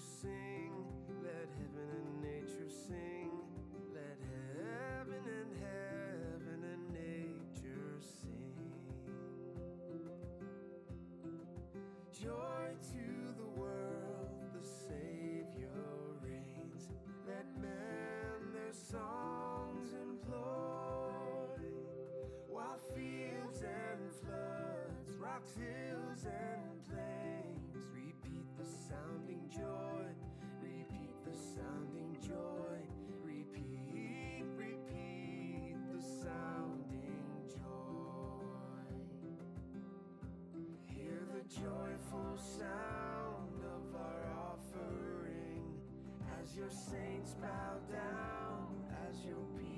sing. Let heaven and nature sing. Let heaven and heaven and nature sing. Joy to the world, the Savior reigns. Let men their songs employ, while fields and floods, rocks, hills, as your saints bow down, as your people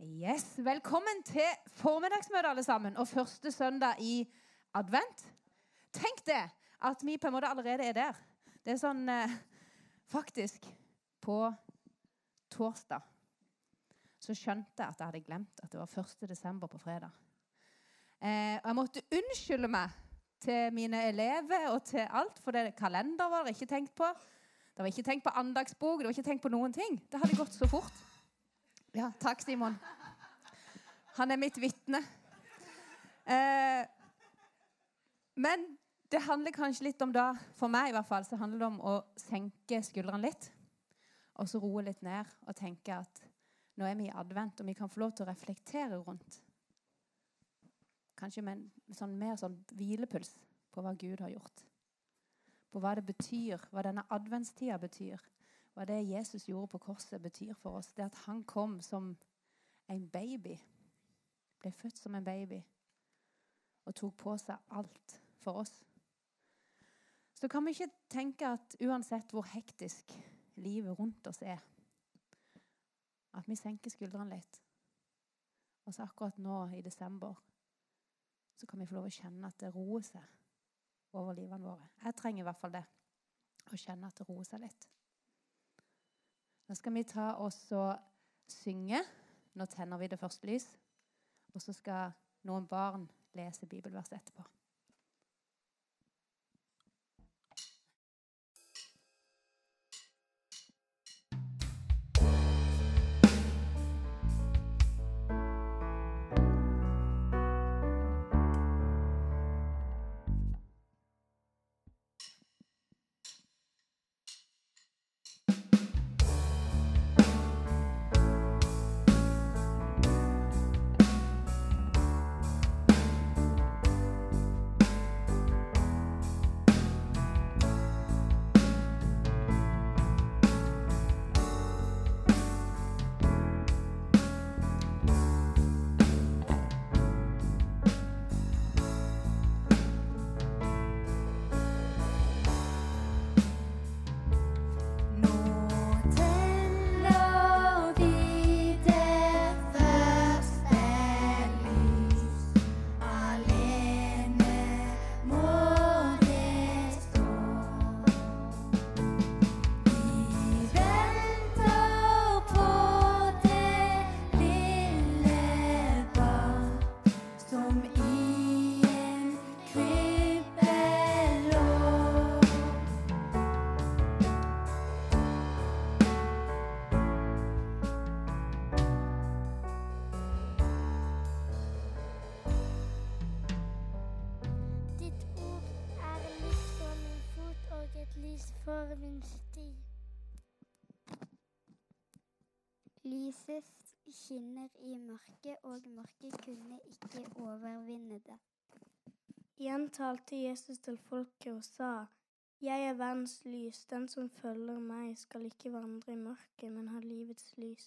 Yes, Velkommen til formiddagsmøte, alle sammen, og første søndag i advent. Tenk det, at vi på en måte allerede er der. Det er sånn eh, Faktisk, på torsdag så skjønte jeg at jeg hadde glemt at det var 1. desember på fredag. Eh, og jeg måtte unnskylde meg til mine elever og til alt, for det kalender var det ikke tenkt på. Det var ikke tenkt på andagsbok, det var ikke tenkt på noen ting. Det hadde gått så fort. Ja, takk, Simon. Han er mitt vitne. Eh, men det handler kanskje litt om da, for meg i hvert fall, så handler det om å senke skuldrene litt. Og så roe litt ned og tenke at nå er vi i advent, og vi kan få lov til å reflektere rundt. Kanskje med en sånn, mer sånn hvilepuls på hva Gud har gjort. På hva det betyr, hva denne adventstida betyr. Hva det Jesus gjorde på korset, betyr for oss. Det at han kom som en baby. Ble født som en baby. Og tok på seg alt for oss. Så kan vi ikke tenke at uansett hvor hektisk livet rundt oss er, at vi senker skuldrene litt. Og så akkurat nå i desember så kan vi få lov å kjenne at det roer seg over livene våre. Jeg trenger i hvert fall det. Å kjenne at det roer seg litt. Da skal vi ta og synge. Nå tenner vi det første lys. Og så skal noen barn lese bibelverset etterpå. Skinner i mørket, og mørket kunne ikke overvinne det. Igjen talte Jesus til folket og sa, Jeg er verdens lys, den som følger meg skal ikke vandre i mørket, men ha livets lys.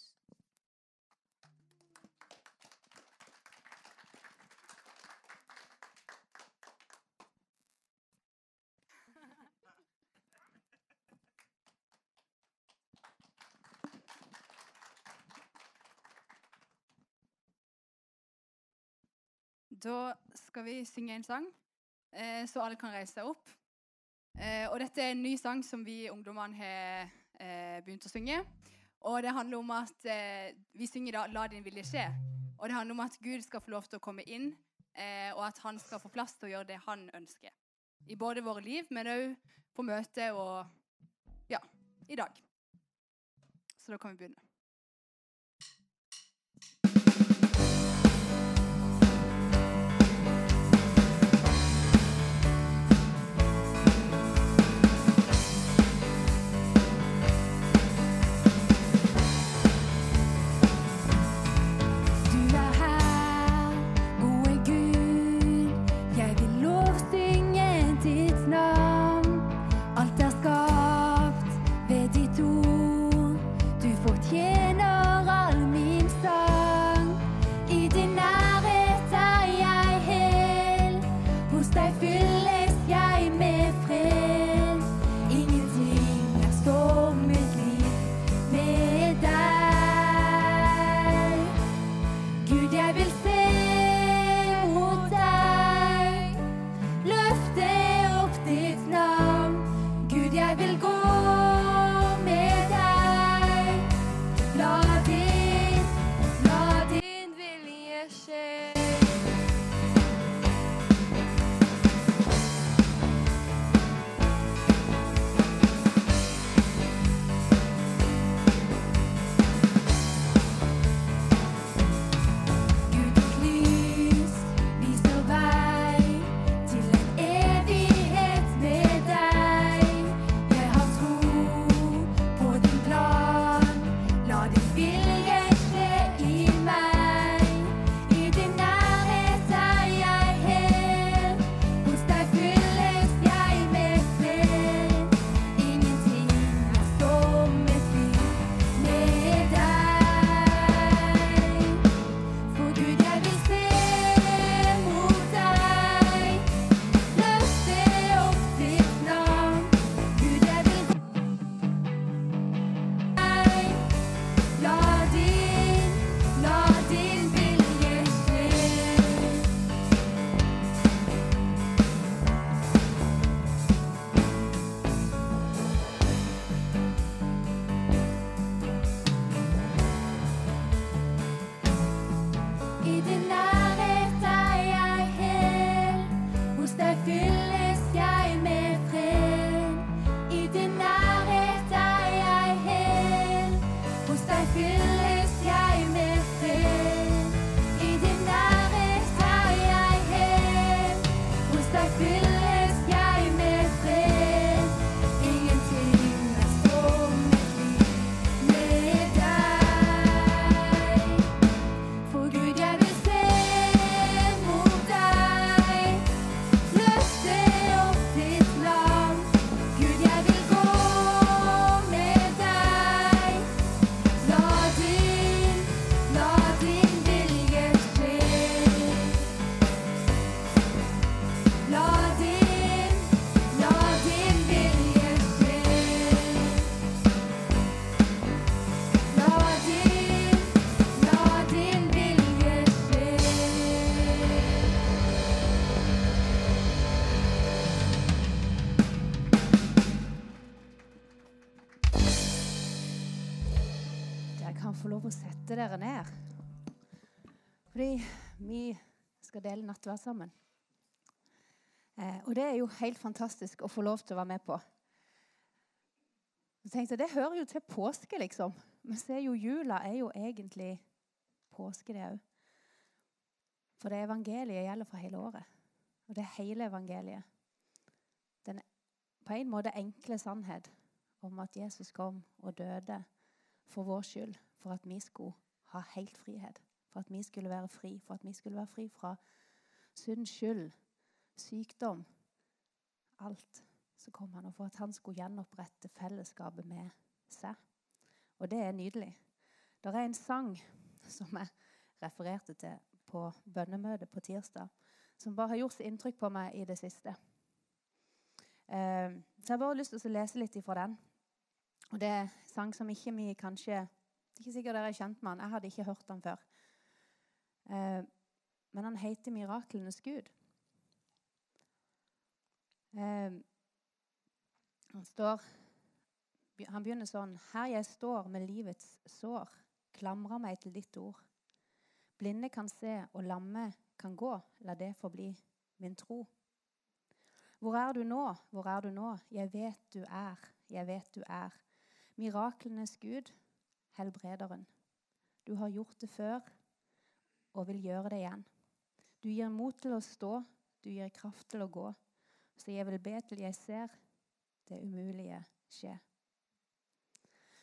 Da skal vi synge en sang, eh, så alle kan reise seg opp. Eh, og dette er en ny sang som vi ungdommene har eh, begynt å synge. Og det handler om at eh, vi synger da 'La din vilje skje'. Og det handler om at Gud skal få lov til å komme inn, eh, og at han skal få plass til å gjøre det han ønsker. I både våre liv, men òg på møte og ja, i dag. Så da kan vi begynne. Dele nattverd sammen. Eh, og det er jo helt fantastisk å få lov til å være med på. Jeg tenkte, Det hører jo til påske, liksom. Men så er jo jula er jo egentlig påske, det òg. For det evangeliet gjelder for hele året. Og det er hele evangeliet. Den på en måte enkle sannhet om at Jesus kom og døde for vår skyld, for at vi skulle ha helt frihet. For at vi skulle være fri, for at vi skulle være fri fra synd, skyld, sykdom. Alt. Så kom han, og for at han skulle gjenopprette fellesskapet med seg. Og det er nydelig. Det er en sang som jeg refererte til på bønnemøtet på tirsdag, som bare har gjort inntrykk på meg i det siste. Eh, så jeg har bare lyst til å lese litt ifra den. Og det er en sang som ikke vi kanskje er ikke sikkert dere er kjent med den. Jeg hadde ikke hørt den før. Men han heter 'Miraklenes Gud'. Eh, han står Han begynner sånn Her jeg står med livets sår, klamrer meg til ditt ord. Blinde kan se, og lamme kan gå. La det forbli min tro. Hvor er du nå? Hvor er du nå? Jeg vet du er, jeg vet du er. Miraklenes Gud, helbrederen. Du har gjort det før og vil gjøre det igjen. Du gir mot til å stå, du gir kraft til å gå. Så jeg vil be til jeg ser det umulige skje.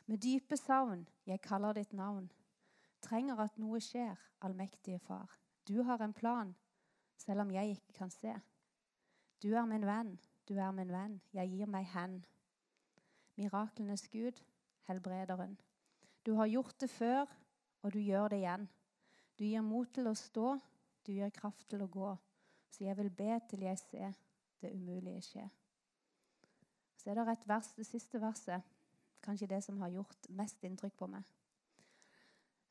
Med dype savn, jeg kaller ditt navn. Trenger at noe skjer, allmektige Far. Du har en plan, selv om jeg ikke kan se. Du er min venn, du er min venn, jeg gir meg hen. Miraklenes Gud, helbrederen. Du har gjort det før, og du gjør det igjen. Du gir mot til å stå, du gir kraft til å gå. Så jeg vil be til jeg ser det umulige skje. Så er det et vers, det siste verset, kanskje det som har gjort mest inntrykk på meg.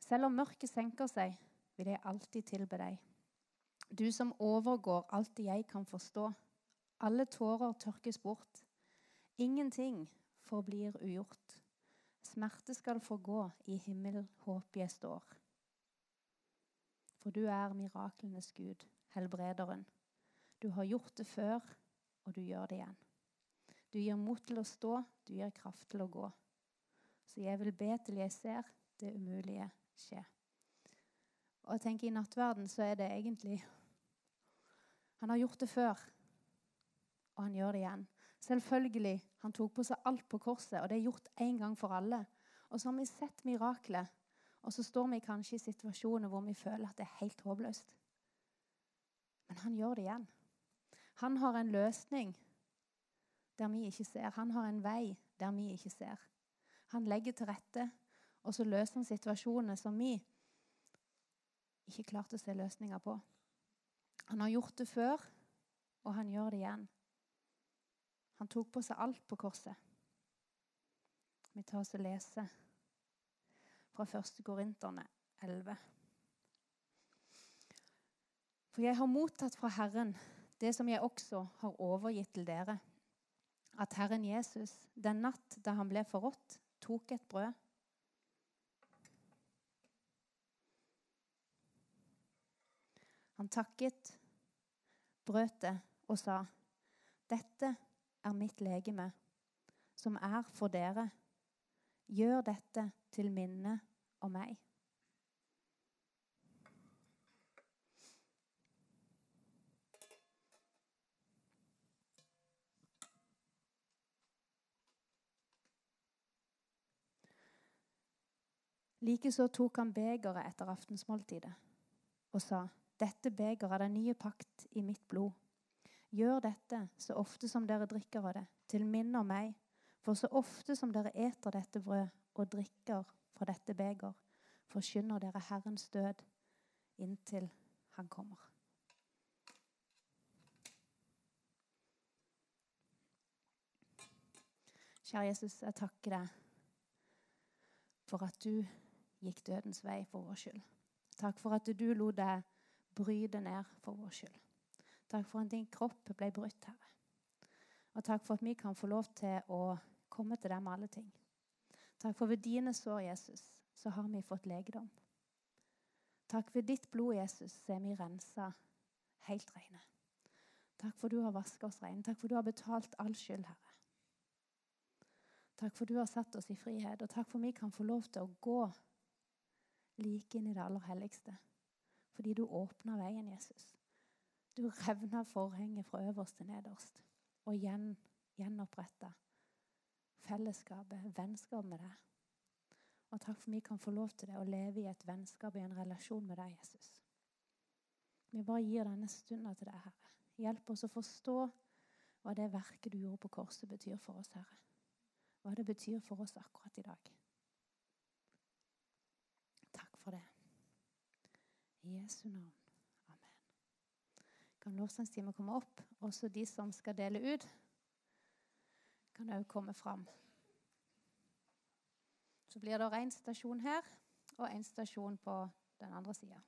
Selv om mørket senker seg, vil jeg alltid tilbe deg. Du som overgår alt jeg kan forstå. Alle tårer tørkes bort. Ingenting forblir ugjort. Smerte skal få gå, i himmel håp jeg står. For du er miraklenes Gud, helbrederen. Du har gjort det før, og du gjør det igjen. Du gir mot til å stå, du gir kraft til å gå. Så jeg vil be til jeg ser det umulige skje. Og jeg tenker I nattverden så er det egentlig Han har gjort det før, og han gjør det igjen. Selvfølgelig, han tok på seg alt på korset, og det er gjort en gang for alle. Og så har vi sett miraklet, og så står vi kanskje i situasjoner hvor vi føler at det er helt håpløst. Men han gjør det igjen. Han har en løsning der vi ikke ser. Han har en vei der vi ikke ser. Han legger til rette, og så løser han situasjoner som vi ikke klarte å se løsninger på. Han har gjort det før, og han gjør det igjen. Han tok på seg alt på korset. Vi tar oss og leser fra 1. Korinterne 11. For jeg har mottatt fra Herren det som jeg også har overgitt til dere, at Herren Jesus, den natt da han ble forrådt, tok et brød. Han takket, brøt det og sa, 'Dette er mitt legeme, som er for dere. Gjør dette til minne om meg.' Likeså tok han begeret etter aftensmåltidet og sa, dette begeret er den nye pakt i mitt blod. Gjør dette så ofte som dere drikker av det, til minne om meg. For så ofte som dere eter dette brød og drikker fra dette beger, forkynner dere Herrens død inntil han kommer. Kjære Jesus, jeg takker deg for at du gikk dødens vei for vår skyld. Takk for at du lot deg bryte ned for vår skyld. Takk for at din kropp ble brutt, Herre. Og takk for at vi kan få lov til å komme til deg med alle ting. Takk for ved dine sår, Jesus, så har vi fått legedom. Takk for ditt blod, Jesus, så er vi rensa helt rene. Takk for du har vasket oss rene. Takk for du har betalt all skyld, Herre. Takk for du har satt oss i frihet, og takk for vi kan få lov til å gå like inn i det aller helligste. Fordi du åpna veien, Jesus. Du revna forhenget fra øverst til nederst og gjen, gjenoppretta fellesskapet, vennskap med deg. Og takk for vi kan få lov til det, å leve i et vennskap, i en relasjon med deg, Jesus. Vi bare gir denne stunda til deg, Herre. Hjelp oss å forstå hva det verket du gjorde på korset, betyr for oss, Herre. Hva det betyr for oss akkurat i dag. Takk for det. I Jesu navn. Amen. Kan lovsangstimen komme opp? Også de som skal dele ut, kan òg komme fram. Så blir det én stasjon her og én stasjon på den andre sida.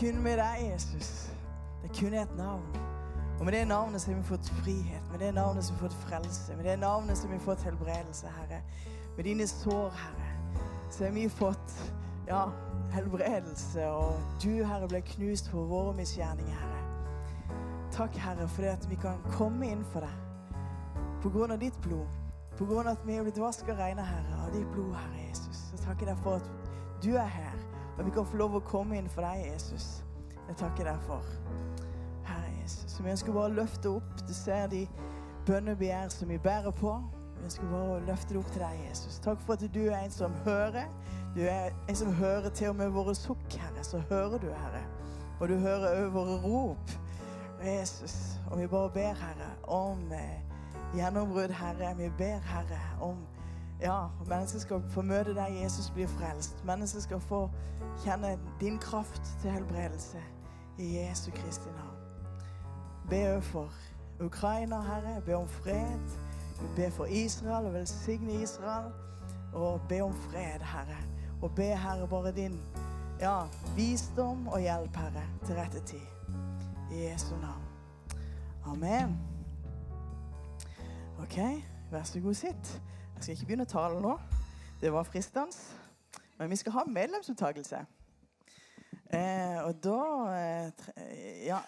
Kun med deg, Jesus. Det er kun et navn. Og med det navnet så har vi fått frihet, med det navnet så har vi fått frelse, med det navnet så har vi fått helbredelse, Herre. Med dine sår, Herre, så har vi fått ja, helbredelse, og du, Herre, ble knust for våre misgjerninger, Herre. Takk, Herre, for det at vi kan komme inn for deg på grunn av ditt blod. På grunn av at vi er blitt vasket og regnet, Herre, av ditt blod, Herre Jesus. Så takker jeg deg for at du er her, og vi kan få lov å komme inn for deg, Jesus. Jeg takker deg for, Herre Jesus. Vi ønsker bare å løfte opp. Du ser de bønnebegjær som vi bærer på. Vi ønsker bare å løfte det opp til deg, Jesus. Takk for at du er en som hører. Du er en som hører til og med våre sukk, Herre. Så hører du, Herre. Og du hører òg våre rop. Jesus. Og vi bare ber, Herre, om eh, gjennombrudd, Herre. Vi ber, Herre, om ja, mennesker skal få møte deg, Jesus blir frelst. Mennesker skal få kjenne din kraft til helbredelse i Jesu Kristi navn. Be for Ukraina, Herre. Be om fred. Be for Israel og velsigne Israel. Og be om fred, Herre. Og be, Herre, bare din ja, visdom og hjelp, Herre, til rette tid. I Jesu navn. Amen. OK, vær så god, sitt. Jeg skal ikke begynne å tale nå. Det var fristende. Men vi skal ha medlemsuttakelse. Eh, og da eh, Ja,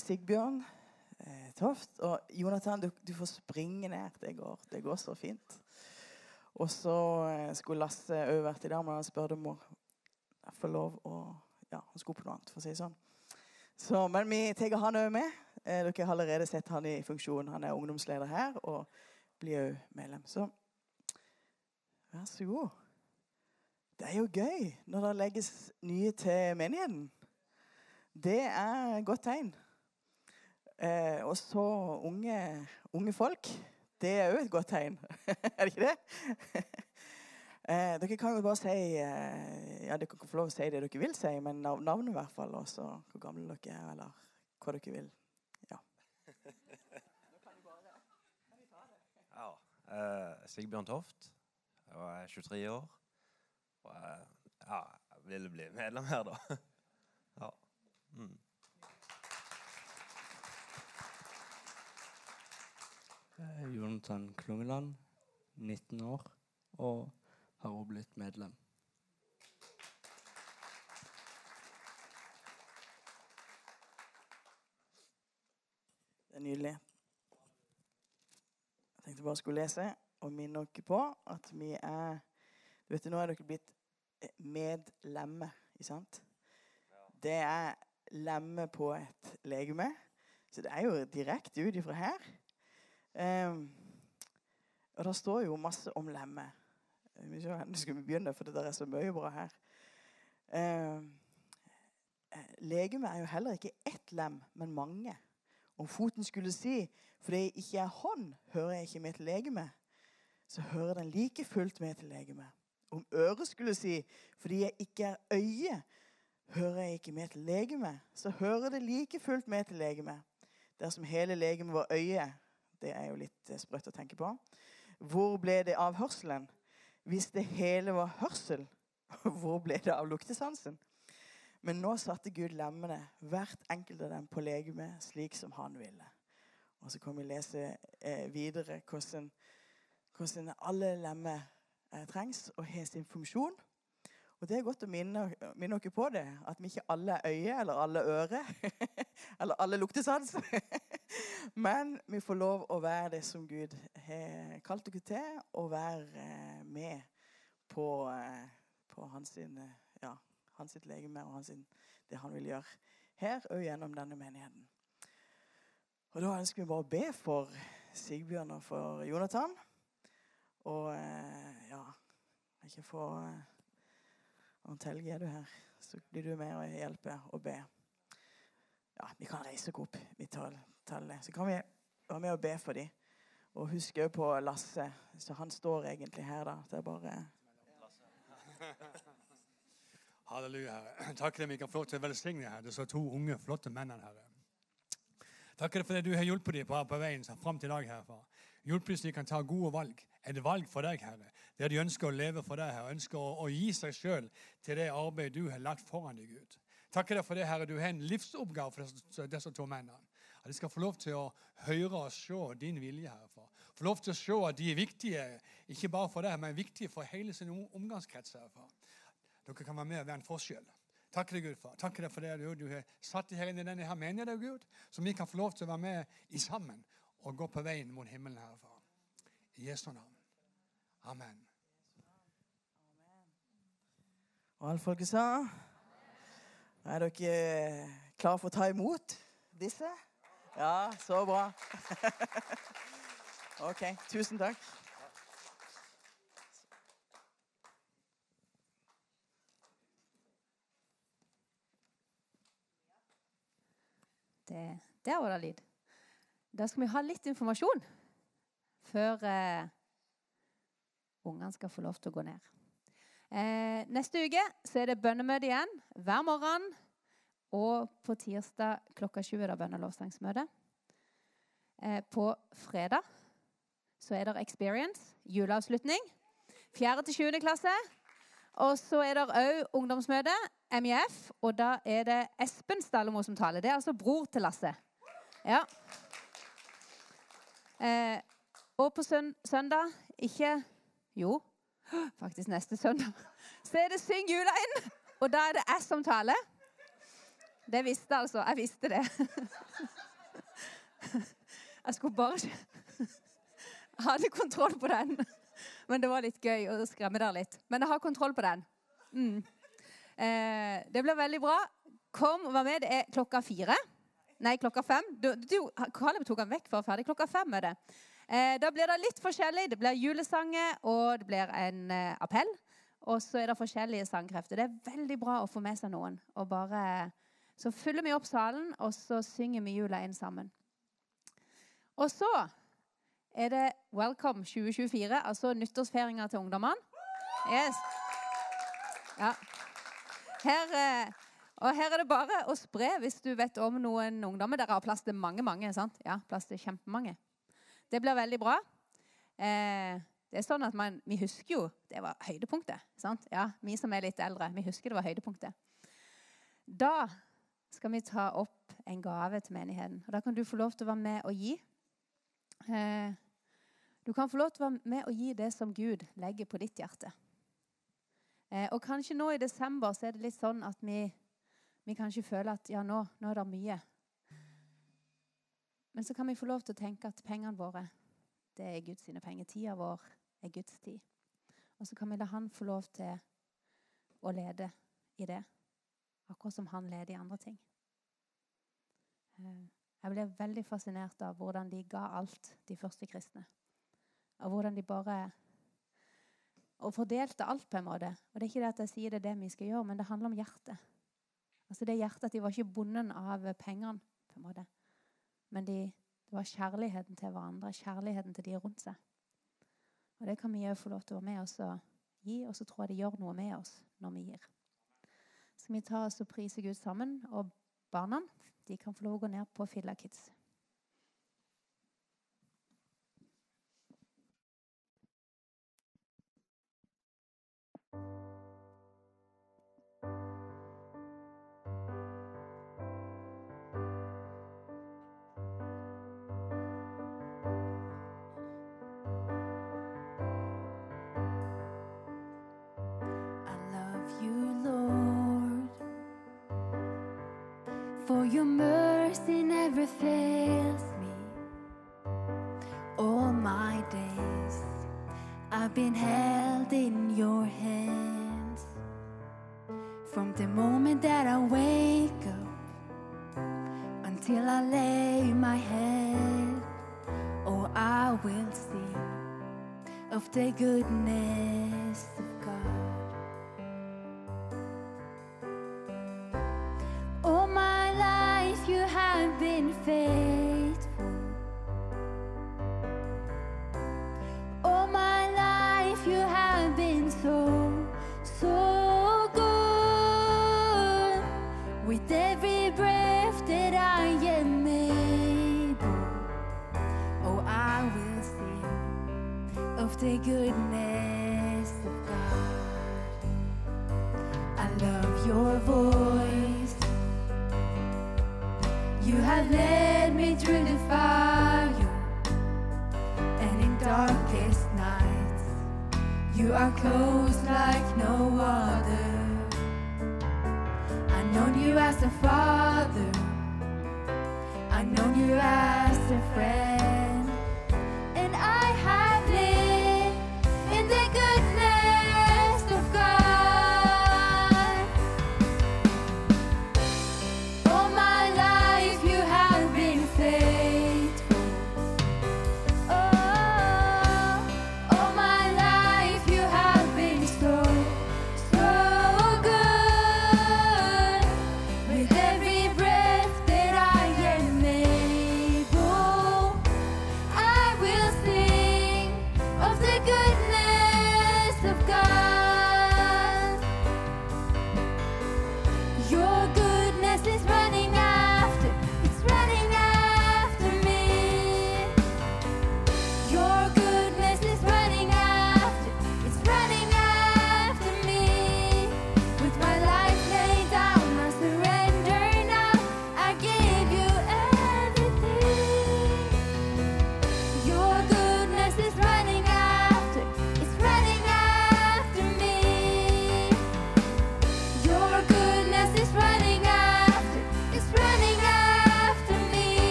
Sigbjørn eh, Toft og Jonathan, du, du får springe ned. Det går, det går så fint. Og så eh, skulle Lasse òg vært i dag, men han spurte om å få lov å Ja, han skulle på noe annet, for å si det sånn. Så, men vi tar han òg med. Eh, dere har allerede sett han i funksjon. Han er ungdomsleder her og blir òg medlem. Så vær så god. Det er jo gøy når det legges nye til menigheten. Det er et godt tegn. Eh, og så unge, unge folk. Det er òg et godt tegn. er det ikke det? eh, dere kan jo bare si eh, Ja, dere kan få lov å si det dere vil si, men nav navnet i hvert fall. Og så hvor gamle dere er, eller hva dere vil. Ja. Ja. Eh, Sigbjørn Toft. Jeg er 23 år. Og jeg ja, jeg ville bli medlem her, da. Ja. Mm. Jonathan Klungeland, 19 år, og har også blitt medlem. Det er nydelig. Jeg tenkte bare jeg skulle lese og minne dere på at vi er du vet, Nå er dere blitt eh, medlemmer, ikke sant? Det er lemme på et legeme. Så det er jo direkte ut ifra her. Um, og det står jo masse om lemme. Vi skal vi begynne, for det der er så mye bra her. Eh, legeme er jo heller ikke ett lem, men mange. Om foten skulle si, fordi jeg ikke er hånd, hører jeg ikke til legeme, så hører den like fullt med til legemet. Om øret skulle si, fordi jeg ikke er øye, hører jeg ikke med til legemet, så hører det like fullt med til legemet. Dersom hele legemet var øye, det er jo litt eh, sprøtt å tenke på, hvor ble det av hørselen? Hvis det hele var hørsel, hvor ble det av luktesansen? Men nå satte Gud lemmene, hvert enkelt av dem, på legemet slik som han ville. Og så kan vi lese eh, videre hvordan, hvordan alle lemmer eh, trengs og har sin funksjon. Og det er godt å minne, minne dere på det, at vi ikke alle er øye eller alle ører. eller alle luktesans. Men vi får lov å være det som Gud har kalt dere til, og være eh, med på, eh, på hans, ja, hans legeme og hans det han vil gjøre her og gjennom denne menigheten. Og Da ønsker vi bare å be for Sigbjørn og for Jonathan. Og eh, ja Ikke få eh, Arnt er du her? Så blir du med og hjelper og be. Ja, vi kan reise oss opp. Vi tar, det. Så kan vi være med og be for dem. Og husk òg på Lasse. Så han står egentlig her, da. Det er bare Halleluja, Herre. Takk deg, vi kan få lov til å velsigne her, disse to unge, flotte mennene, Herre. Takk for det du har hjulpet dem på, på veien fram til i dag, Herre. Hjulpet så de kan ta gode valg. Et valg for deg, Herre? Der de ønsker å leve for deg, Herre. Ønsker å, å gi seg sjøl til det arbeidet du har lagt foran deg, Gud. Takker deg for det, Herre. Du har en livsoppgave for disse, disse to mennene. At de skal få lov til å høre og se din vilje, Herre. Få lov til å se at de er viktige, ikke bare for deg, men viktige for hele sin omgangskrets, Herre. Dere kan være med og være en forskjell. Takk deg, Gud, for Takk deg for det du, du har satt her inn i denne her menigheten, Gud, så vi kan få lov til å være med i sammen og gå på veien mot himmelen, Herre far. I Jesu navn. Amen. Og alle folket sa Er dere klare for å ta imot disse? Ja, så bra. OK. Tusen takk. Det, det var da lyd. Da skal vi ha litt informasjon før eh, ungene skal få lov til å gå ned. Eh, neste uke så er det bønnemøte igjen hver morgen. Og på tirsdag klokka 20 er det bønne- og lovsangsmøte. Eh, på fredag så er det Experience, juleavslutning. 4. til 7. klasse. Og så er det òg ungdomsmøte, MIF, og da er det Espen Stallemo som taler. Det er altså bror til Lasse. Ja. Eh, og på søn søndag ikke Jo, faktisk neste søndag. Så er det Syng jula inn! Og da er det jeg som taler. Det visste altså. Jeg visste det. Jeg skulle bare Jeg hadde kontroll på den. Men det var litt gøy å skremme dere litt. Men jeg har kontroll på den. Mm. Eh, det blir veldig bra. Kom og vær med. Det er klokka fire. Nei, klokka fem. Du, du, Caleb tok han vekk for å være ferdig. Klokka fem er det. Eh, da blir det litt forskjellig. Det blir julesanger, og det blir en eh, appell. Og så er det forskjellige sangkrefter. Det er veldig bra å få med seg noen. Og bare, så fyller vi opp salen, og så synger vi jula inn sammen. Og så er det Welcome 2024, altså nyttårsfeiringa til ungdommene. Yes. Ja. Her, eh, og her er det bare å spre hvis du vet om noen ungdommer. Dere har plass til mange, mange. sant? Ja, plass til kjempemange. Det blir veldig bra. Eh, det er sånn at man, Vi husker jo det var høydepunktet. sant? Ja, Vi som er litt eldre, vi husker det var høydepunktet. Da skal vi ta opp en gave til menigheten. Og Da kan du få lov til å være med og gi. Eh, du kan få lov til å være med og gi det som Gud legger på ditt hjerte. Eh, og kanskje nå i desember så er det litt sånn at vi, vi kanskje føler at ja, nå, nå er det mye. Men så kan vi få lov til å tenke at pengene våre, det er Guds sine penger. Tida vår er Guds tid. Og så kan vi la Han få lov til å lede i det. Akkurat som han leder i andre ting. Eh, Jeg ble veldig fascinert av hvordan de ga alt, de første kristne. Og hvordan de bare Og fordelte alt, på en måte. Og det er ikke det at jeg sier det er det vi skal gjøre, men det handler om hjertet. Altså det hjertet at De var ikke bonden av pengene, på en måte. Men de, det var kjærligheten til hverandre, kjærligheten til de rundt seg. Og det kan vi òg få lov til å være med oss og gi, og så tror jeg det gjør noe med oss når vi gir. Så vi tar oss og priser Gud sammen? Og barna de kan få lov å gå ned på Filla Kids. Your mercy never fails me. All my days I've been held in your hands. From the moment that I wake up until I lay my head, oh, I will sing of the goodness goodness of God. I love your voice. You have led me through the fire and in darkest nights. You are close like no other. I known you as a father. I known you as a friend.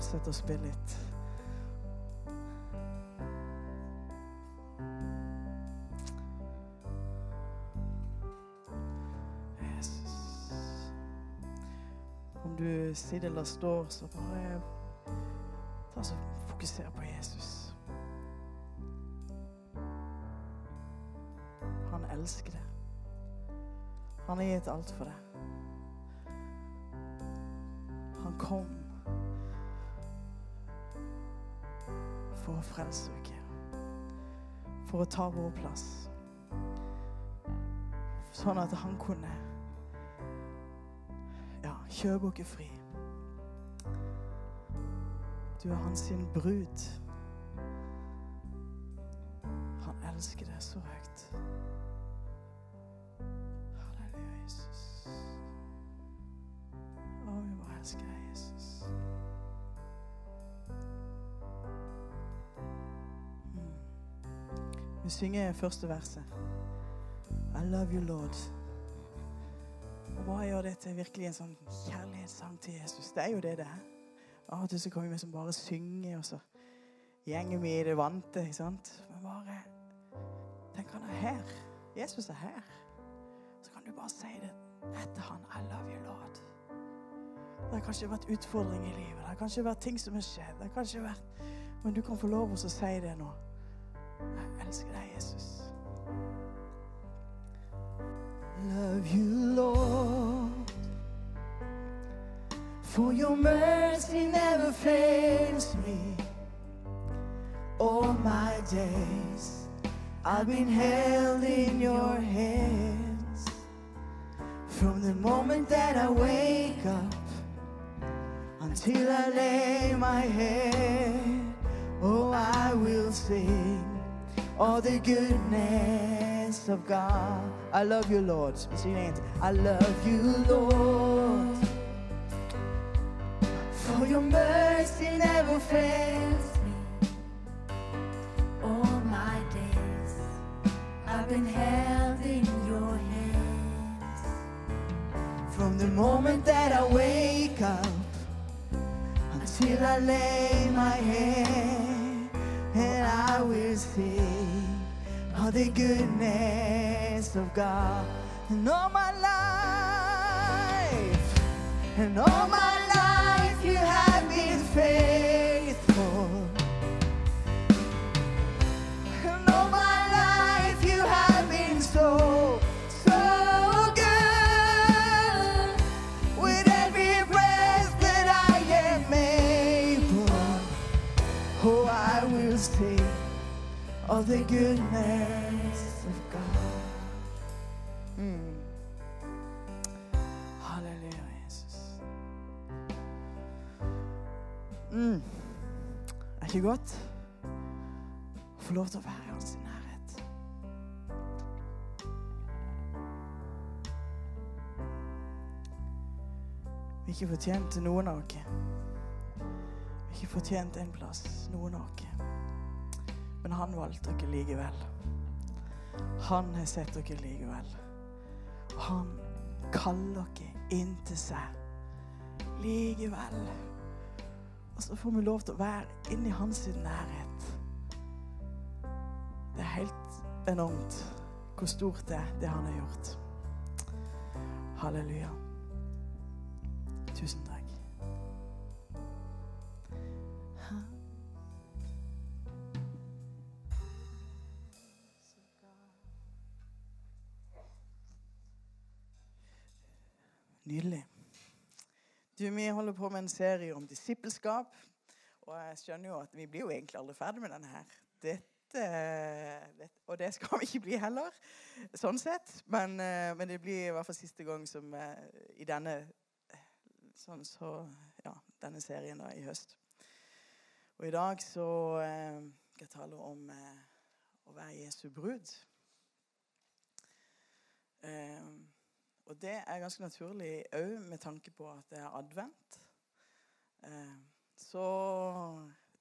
Fortsett å spille litt. Jesus. Om du sitter eller står, så bare ta så fokuser på Jesus. Han elsker deg. Han har gitt alt for deg. Å. For å ta vår plass. Sånn at han kunne ja, kjøpe oss fri. Du er hans brud. Vi synger første verset. I love you, Lord. Og hva gjør det til virkelig en sånn kjærlighetssang til Jesus? Det er jo det det er. Av og til så kommer vi som bare synger, og så gjenger vi i det vante, ikke sant? Men bare Tenk, han er her. Jesus er her. Så kan du bare si det etter han. I love you, Lord. Det har kanskje vært utfordringer i livet. Det har kanskje vært ting som har skjedd. Det har kanskje vært Men du kan få lov til å si det nå. Deg, Jesus. Love you, Lord. For your mercy never fails me. All my days I've been held in your hands. From the moment that I wake up until I lay my head, oh, I will sing all the goodness of God. I love you, Lord. Sing it. I love you, Lord. For your mercy never fails me. All my days I've been held in your hands. From the moment that I wake up until I lay my head, and I will sing of the goodness of God. And all my life, and all my of the goodness of God. Mm. Halleluja, Jesus. Mm. Er ikke godt? Å få lov til å være i hans nærhet. Vi er ikke fortjent noen av oss. Vi er ikke fortjent en plass, noen av oss. Men han valgte dere likevel. Han har sett dere likevel. Og han kaller dere inn til seg likevel. Og så får vi lov til å være inni hans nærhet. Det er helt enormt hvor stort det er, det han har gjort. Halleluja. Tusen takk. Nydelig. Du, Vi holder på med en serie om disippelskap. Og jeg skjønner jo at vi blir jo egentlig aldri ferdig med denne her. Dette, det, og det skal vi ikke bli heller, sånn sett. Men, eh, men det blir i hvert fall siste gang som eh, i denne sånn så, ja, denne serien da, i høst. Og i dag så eh, skal jeg tale om å være Jesu brud. Eh, og det er ganske naturlig òg med tanke på at det er advent. Eh, så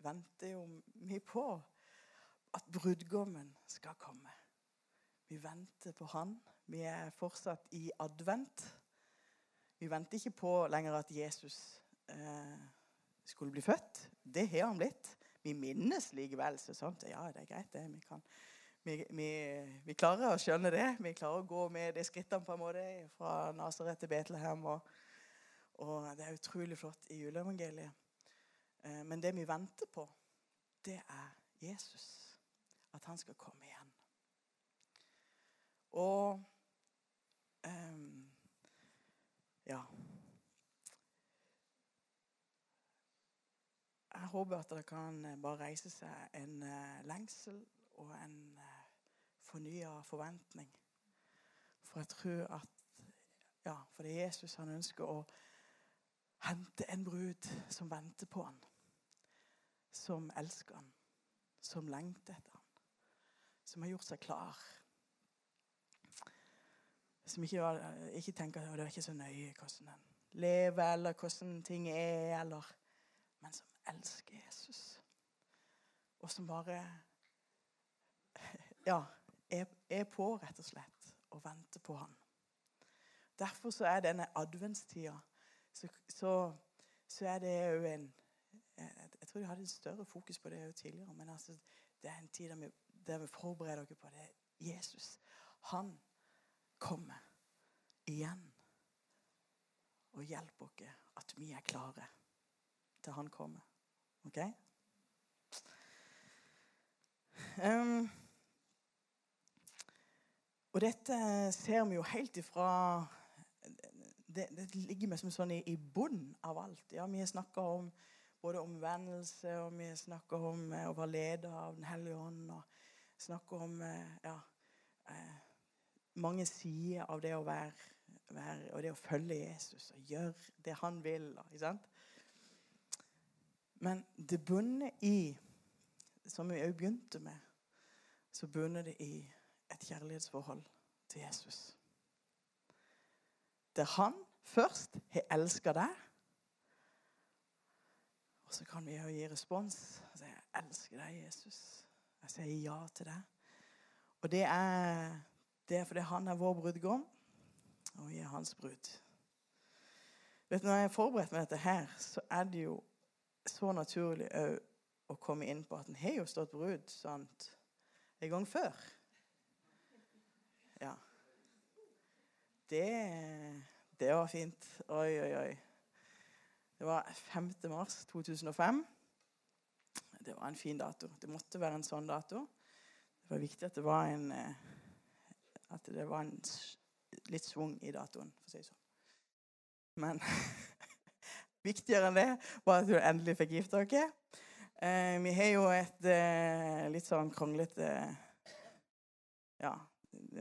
venter jo vi på at brudgommen skal komme. Vi venter på han. Vi er fortsatt i advent. Vi venter ikke på lenger at Jesus eh, skulle bli født. Det har han blitt. Vi minnes likevel. Så sant? Ja, det er greit, det. Vi, kan, vi, vi, vi klarer å skjønne det. Vi klarer å gå med de skrittene på en måte fra Nasaret til Betlehem. Og, og det er utrolig flott i juleevangeliet. Eh, men det vi venter på, det er Jesus. At han skal komme igjen. Og um, ja. Jeg håper at det kan eh, bare reise seg en eh, lengsel og en uh, fornya forventning. For jeg tror at Ja, for det er Jesus han ønsker å hente en brud som venter på han. Som elsker han. Som lengter etter han. Som har gjort seg klar. Som ikke, ikke tenker at det er ikke så nøye hvordan en lever, eller hvordan ting er, eller Men som elsker Jesus. Og som bare ja, er, på, rett og slett, og venter på han. Derfor så er denne adventstida så, så, så er det jo en jeg, jeg tror de hadde en større fokus på det jo tidligere, men altså, det er en tid der vi forbereder dere på det. Jesus, han kommer igjen og hjelper dere at vi er klare til han kommer. OK? Um, og dette ser vi jo helt ifra Det, det ligger liksom sånn i, i bunnen av alt. Ja, Vi har snakka om både omvendelse, og vi snakker om eh, å være leder av Den hellige ånd. og snakker om eh, ja, eh, mange sider av det å være, være, og det å følge Jesus og gjøre det han vil. Ikke sant? Men det bunner i, som vi òg begynte med, så bunner det i et kjærlighetsforhold til Jesus. Der han først har elska deg, og så kan vi jo gi respons Altså, 'Jeg elsker deg, Jesus'. Jeg sier ja til deg. Og det er, det er fordi han er vår brudgom, og vi er hans brud. Vet du, Når jeg forberedte meg dette her, så er det jo så naturlig å komme inn på at en har jo stått brud sant, en gang før. Ja. Det, det var fint. Oi, oi, oi. Det var 5. mars 2005. Det var en fin dato. Det måtte være en sånn dato. Det var viktig at det var en eh, det var en litt svung i datoen, for å si det sånn. Men viktigere enn det var at du endelig fikk gifte dere. Eh, vi har jo et eh, litt sånn kronglete Ja,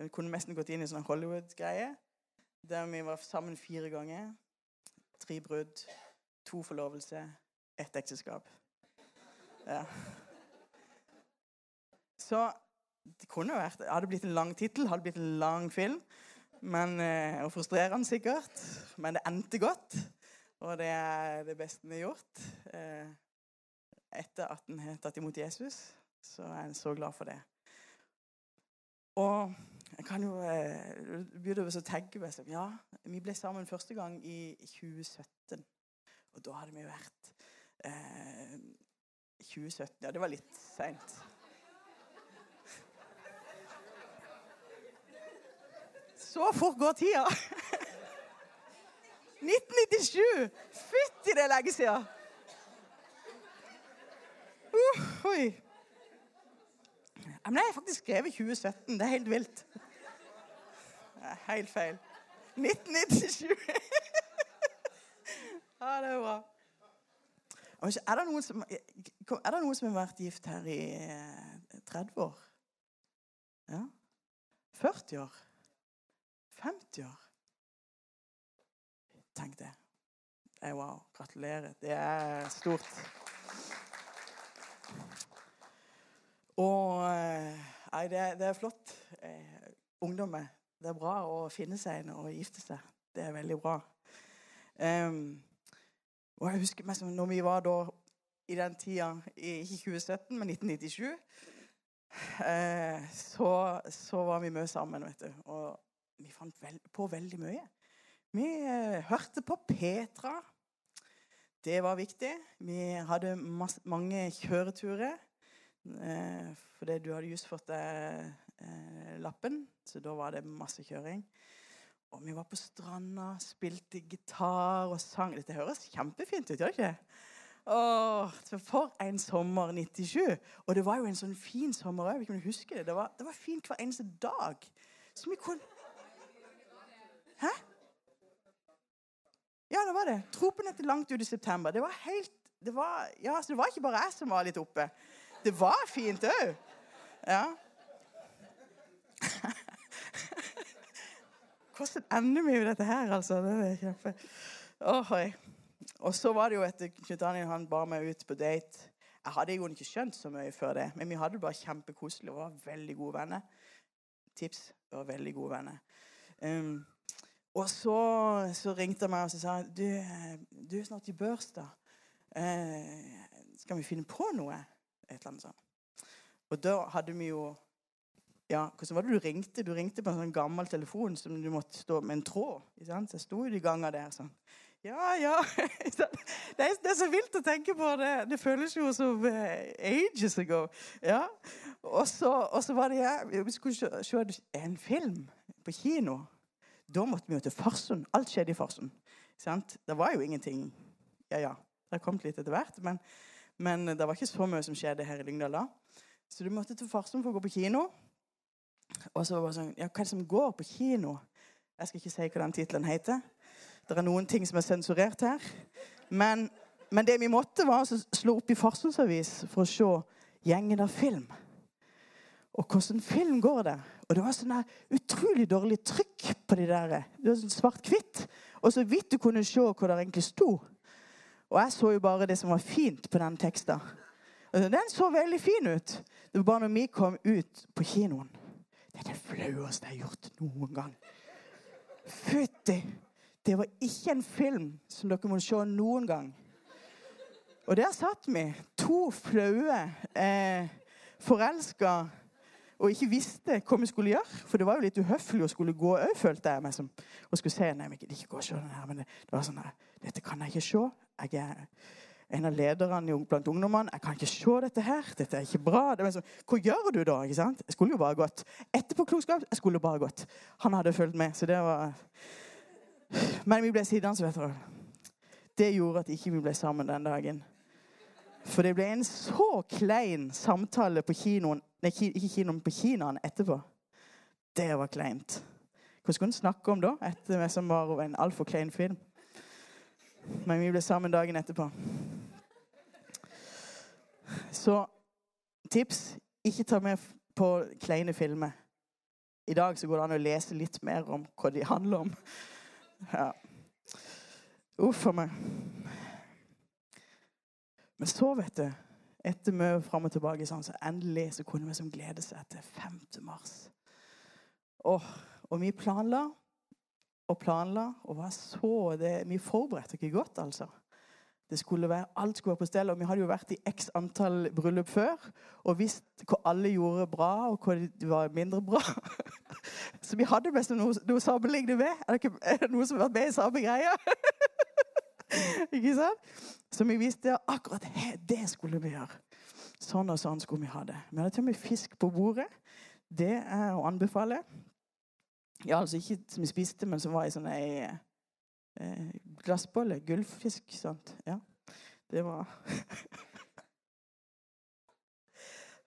vi kunne nesten gått inn i sånn Hollywood-greie. Der vi var sammen fire ganger. Tre brudd, to forlovelse, ett ekteskap. Ja. Så det kunne vært det Hadde blitt en lang tittel, hadde blitt en lang film. Men, eh, og frustrerende sikkert. Men det endte godt. Og det er det beste vi har gjort. Eh, etter at en har tatt imot Jesus, så er en så glad for det. Og jeg kan jo eh, begynne å tenke sånn, Ja, vi ble sammen første gang i 2017. Og da hadde vi vært eh, 2017 Ja, det var litt seint. Så fort går tida! 1997! Fytti det er lenge siden! Uh, oi. Ja, Men jeg har faktisk skrevet 2017. Det er helt vilt. Det er helt feil. 1997! ja, det er bra. Er det som, er det noen som har vært gift her i eh, 30 år? Ja? 40 år? 50 år? Tenk det. Wow. Gratulerer. Det er stort. Og eh, Nei, det, det er flott. Eh, ungdommer. Det er bra å finne seg en og gifte seg. Det er veldig bra. Um, og jeg husker meg som når vi var da i den tida, ikke 2017, men 1997, eh, så, så var vi mye sammen, vet du. Og vi fant vel, på veldig mye. Vi eh, hørte på Petra. Det var viktig. Vi hadde masse, mange kjøreturer. Eh, fordi du hadde just fått eh, lappen, så da var det masse kjøring. Og vi var på stranda, spilte gitar og sang. Dette høres kjempefint ut, gjør det ikke? Åh, for en sommer 97. Og det var jo en sånn fin sommer òg. Det. Det var, var fint hver eneste dag. Så vi kunne Hæ? Ja, det var det. Tropen etter langt ut i september. Det var helt det var, ja, så det var ikke bare jeg som var litt oppe. Det var fint òg. Ja. Hvordan ender vi med dette her, altså? Det er kjempe... Oh. Og så var det jo etter Knut Daniel han bar meg ut på date. Jeg hadde jo ikke skjønt så mye før det, men vi hadde det bare kjempekoselig og var veldig gode venner. Tips. Vi var veldig gode venner. Um, og så, så ringte han meg og så sa du, eh, du er snart i børs, da. Uh, skal vi finne på noe? Et eller annet sånt. Og da hadde vi jo ja, Hvordan var det du ringte? Du ringte på en sånn gammel telefon som du måtte stå med en tråd. Ikke sant? Så jeg sto jo de ganger der sånn. Ja, ja. det, er, det er så vilt å tenke på. Det, det føles jo som eh, ages ago. Ja. Og så, og så var det ja, Vi skulle se, en film på kino. Da måtte vi jo til Farsund. Alt skjedde i Farsund. Det var jo ingenting Ja, ja. Det har kommet litt etter hvert. Men, men det var ikke så mye som skjedde her i Lyngdal da. Så du måtte til Farsund for å gå på kino. Og så var det sånn Ja, hva er det som går på kino? Jeg skal ikke si hva den tittelen heter. Det er noen ting som er sensurert her. Men, men det vi måtte, var å slå opp i Farsundsavis for å se gjengen av film. Og hvordan film går det? Og det var sånn der utrolig dårlig trykk på de der. Det var sånn svart-hvitt. Og så vidt du kunne se hva det egentlig sto. Og jeg så jo bare det som var fint på den teksten. Den så veldig fin ut. Det var bare når vi kom ut på kinoen. Det er det flaueste jeg har gjort noen gang. Fytti! Det var ikke en film som dere må se noen gang. Og der satt vi, to flaue, eh, forelska og ikke visste hva vi skulle gjøre. For det var jo litt uhøflig å skulle gå òg, følte jeg meg som. Og skulle se Nei, gidder ikke gå og se den her. Men det, det var sånn her Dette kan jeg ikke se. Jeg er en av lederne blant ungdommene. Jeg kan ikke se dette her. Dette er ikke bra. Det var sånn, Hva gjør du da? ikke sant? Jeg skulle jo bare gått. Etterpåklokskap. Jeg skulle bare gått. Han hadde fulgt med, så det var Men vi ble sittende, vet du. Det gjorde at ikke vi ble sammen den dagen. For det ble en så klein samtale på kinoen Nei, ikke kinoen, på kinoen etterpå. Det var kleint. Hva skulle hun snakke om da? Etter meg som var en altfor klein film. Men vi ble sammen dagen etterpå. Så tips ikke ta med på kleine filmer. I dag så går det an å lese litt mer om hva de handler om. Ja. Uff a meg. Men så, vet du, etter mye fram og tilbake, sånn, så endelig så kunne vi som glede seg til 5. mars. Åh, og vi planla og planla og var så det, Vi forberedte ikke godt, altså. Det skulle være, alt skulle være på stell. Og vi hadde jo vært i x antall bryllup før og visst hva alle gjorde bra, og hva de var mindre bra. Så vi hadde mest noe, noe sammenlignende med. Er det, er det noen som har vært med i samme greia? ikke sant? Så vi visste akkurat det skulle vi gjøre. Sånn og sånn skulle vi ha det. Vi hadde til og med fisk på bordet. Det er å anbefale. Ja, altså ikke som vi spiste, men som var i sånn ei eh, glassbolle. Gullfisk, sant. Ja. Det var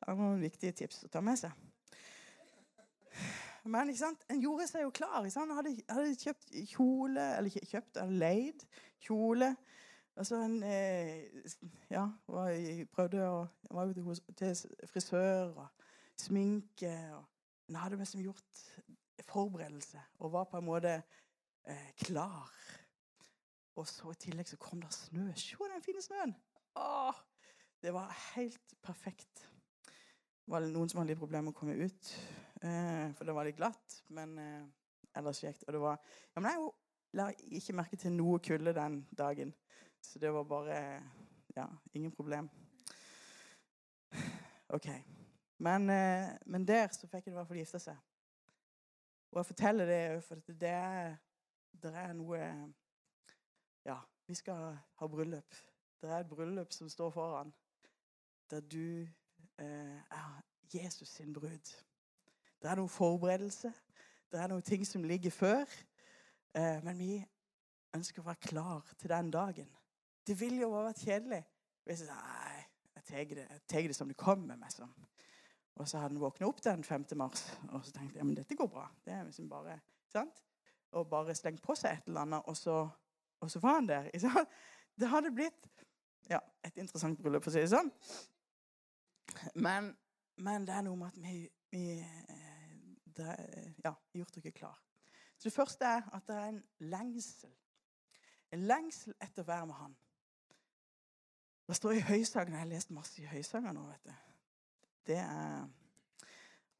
Det var noen viktige tips å ta med seg. Men ikke sant? en gjorde seg jo klar. Ikke sant? Hadde, hadde kjøpt kjole, eller kjøpt, hadde leid kjole. Altså en eh, Ja, var, prøvde å Var jo til frisør og sminke. og En hadde liksom gjort forberedelse og var på en måte eh, klar. Og så i tillegg så kom det snø. Se den fine snøen! Åh, det var helt perfekt. Det var noen som hadde litt problemer med å komme ut, eh, for det var litt glatt. Men eh, ellers kjekt. Og det var Ja, men jeg la ikke merke til noe kulde den dagen. Så det var bare Ja, ingen problem. OK. Men, eh, men der så fikk jeg i hvert fall gifte seg. Og jeg forteller det òg, for det er, det er noe Ja, vi skal ha bryllup. Det er et bryllup som står foran, der du eh, er Jesus sin brud. Det er noen forberedelse. Det er noen ting som ligger før. Eh, men vi ønsker å være klar til den dagen. Det ville jo ha vært kjedelig hvis jeg sa nei, jeg tar det, det som det kommer. med sånn. Og så hadde han våkna opp den 5. mars og så tenkte jeg, ja, men dette går bra. Det er liksom bare, sant? Og bare slengt på seg et eller annet, og så, og så var han der. Det hadde blitt ja, et interessant bryllup, for å si det sånn. Men, men det er noe med at vi, vi eh, det er, ja, gjort dere klar. Så Det første er at det er en lengsel. En lengsel etter å være med Han. Det står i Høysangen. Jeg har lest masse i Høysanger nå. vet du. Det er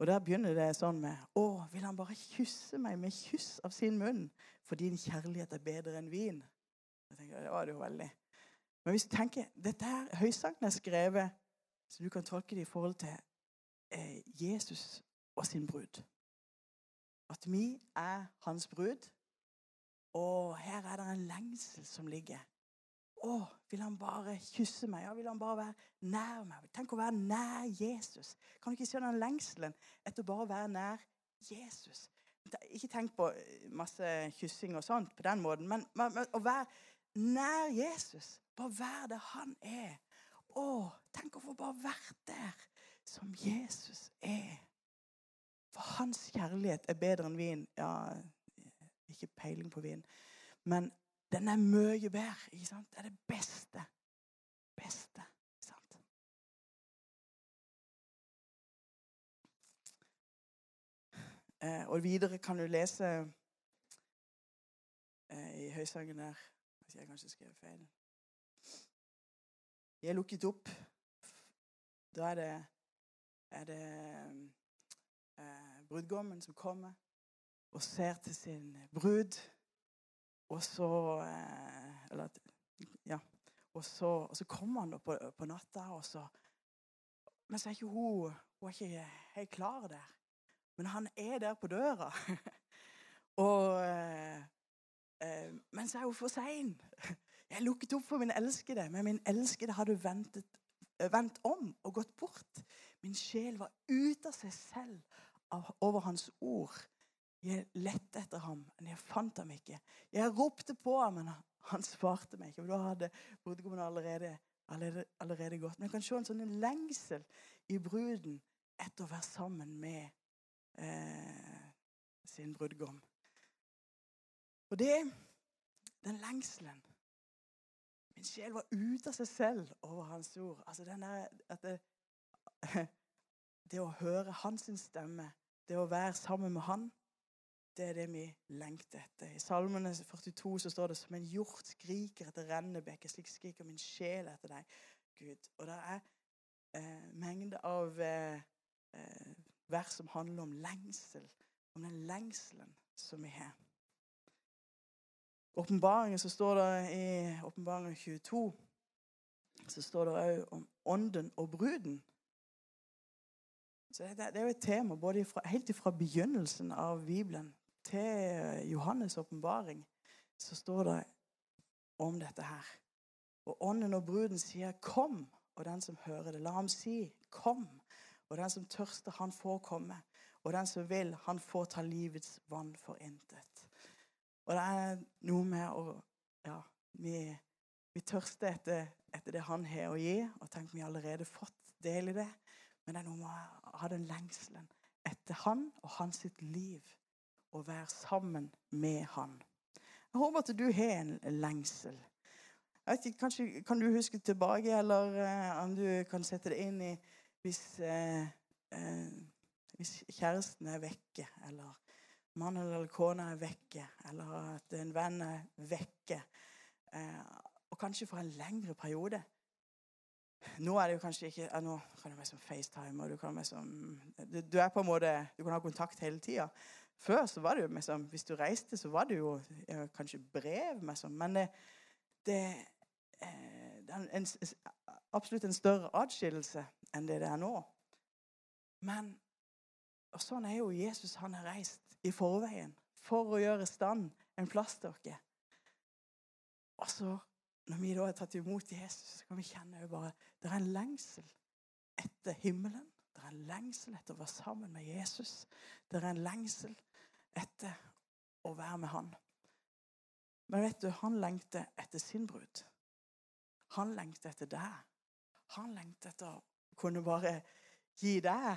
Og der begynner det sånn med Å, vil han bare kysse meg med kyss av sin munn? For din kjærlighet er bedre enn vin. Jeg tenker, Det var det jo veldig. Men hvis du tenker Dette her Høysangen er skrevet så du kan tolke det i forhold til eh, Jesus og sin brud. At vi er hans brud. Og her er det en lengsel som ligger. Å, vil han bare kysse meg? Ja, vil han bare være nær meg? Tenk å være nær Jesus. Kan du ikke se den lengselen etter bare å være nær Jesus? Ikke tenk på eh, masse kyssing og sånt på den måten, men, men, men å være nær Jesus. Bare være der han er. Å, tenk å få bare vært der som Jesus er. For hans kjærlighet er bedre enn vin. Ja, ikke peiling på vin. Men den er mye bedre. ikke sant? Det er det beste. Beste. ikke sant? Eh, og videre kan du lese eh, i Høysangen der Hvis jeg kanskje skrev feil. Jeg er lukket opp. Da er det, er det eh, brudgommen som kommer og ser til sin brud. Og så eh, Eller ja. Og så, og så kommer han på, på natta, og så men så er ikke hun, hun er ikke helt klar der. Men han er der på døra. og eh, eh, Men så er hun for sein. Jeg lukket opp for min elskede, men min elskede hadde ventet, vendt om og gått bort. Min sjel var ute av seg selv av, over hans ord. Jeg lette etter ham, men jeg fant ham ikke. Jeg ropte på ham, men han- svarte meg ikke. Og da hadde brudgommen allerede, allerede, allerede gått. Men jeg kan se en sånn lengsel i bruden etter å være sammen med eh, sin brudgom. Og det Den lengselen Min sjel var ute av seg selv over hans ord. Altså den der, at det, det å høre hans stemme, det å være sammen med han, det er det vi lengter etter. I Salmene 42 så står det som en hjort skriker etter rennebekker, slik skriker min sjel etter deg, Gud. Og det er eh, mengder av eh, eh, vers som handler om lengsel, om den lengselen som vi har. Åpenbaringen så står det i Åpenbaringen 22 så står det òg om ånden og bruden. Så det, det er jo et tema både ifra, helt fra begynnelsen av Bibelen til Johannes' åpenbaring. Så står det om dette her. Og ånden og bruden sier 'kom', og den som hører det, la ham si 'kom'. Og den som tørster, han får komme. Og den som vil, han får ta livets vann for intet. Og det er noe med å Ja, vi, vi tørster etter, etter det han har å gi, og tenk vi har allerede fått del i det. Men det er noe med å ha den lengselen etter han og hans sitt liv. Og være sammen med han. Jeg håper at du har en lengsel. Jeg vet ikke, kanskje Kan du huske tilbake, eller uh, om du kan sette det inn i hvis, uh, uh, hvis kjæresten er vekke, eller mannen eller kona er vekke, eller at en venn er vekke, og kanskje for en lengre periode. Nå er det jo kanskje ikke ja, Nå kan du være som FaceTime, og du kan være som du, du er på en måte Du kan ha kontakt hele tida. Før så var det jo liksom, Hvis du reiste, så var det jo ja, kanskje brev, liksom. Men det, det, eh, det er en, absolutt en større atskillelse enn det det er nå. Men og sånn er jo Jesus. Han har reist i forveien for å gjøre i stand en plass til oss. Og så, når vi da har tatt imot Jesus, så kan vi kjenne jo bare det er en lengsel etter himmelen. Det er en lengsel etter å være sammen med Jesus. Det er en lengsel etter å være med han. Men vet du, han lengter etter sin brud. Han lengter etter deg. Han lengter etter å kunne bare gi deg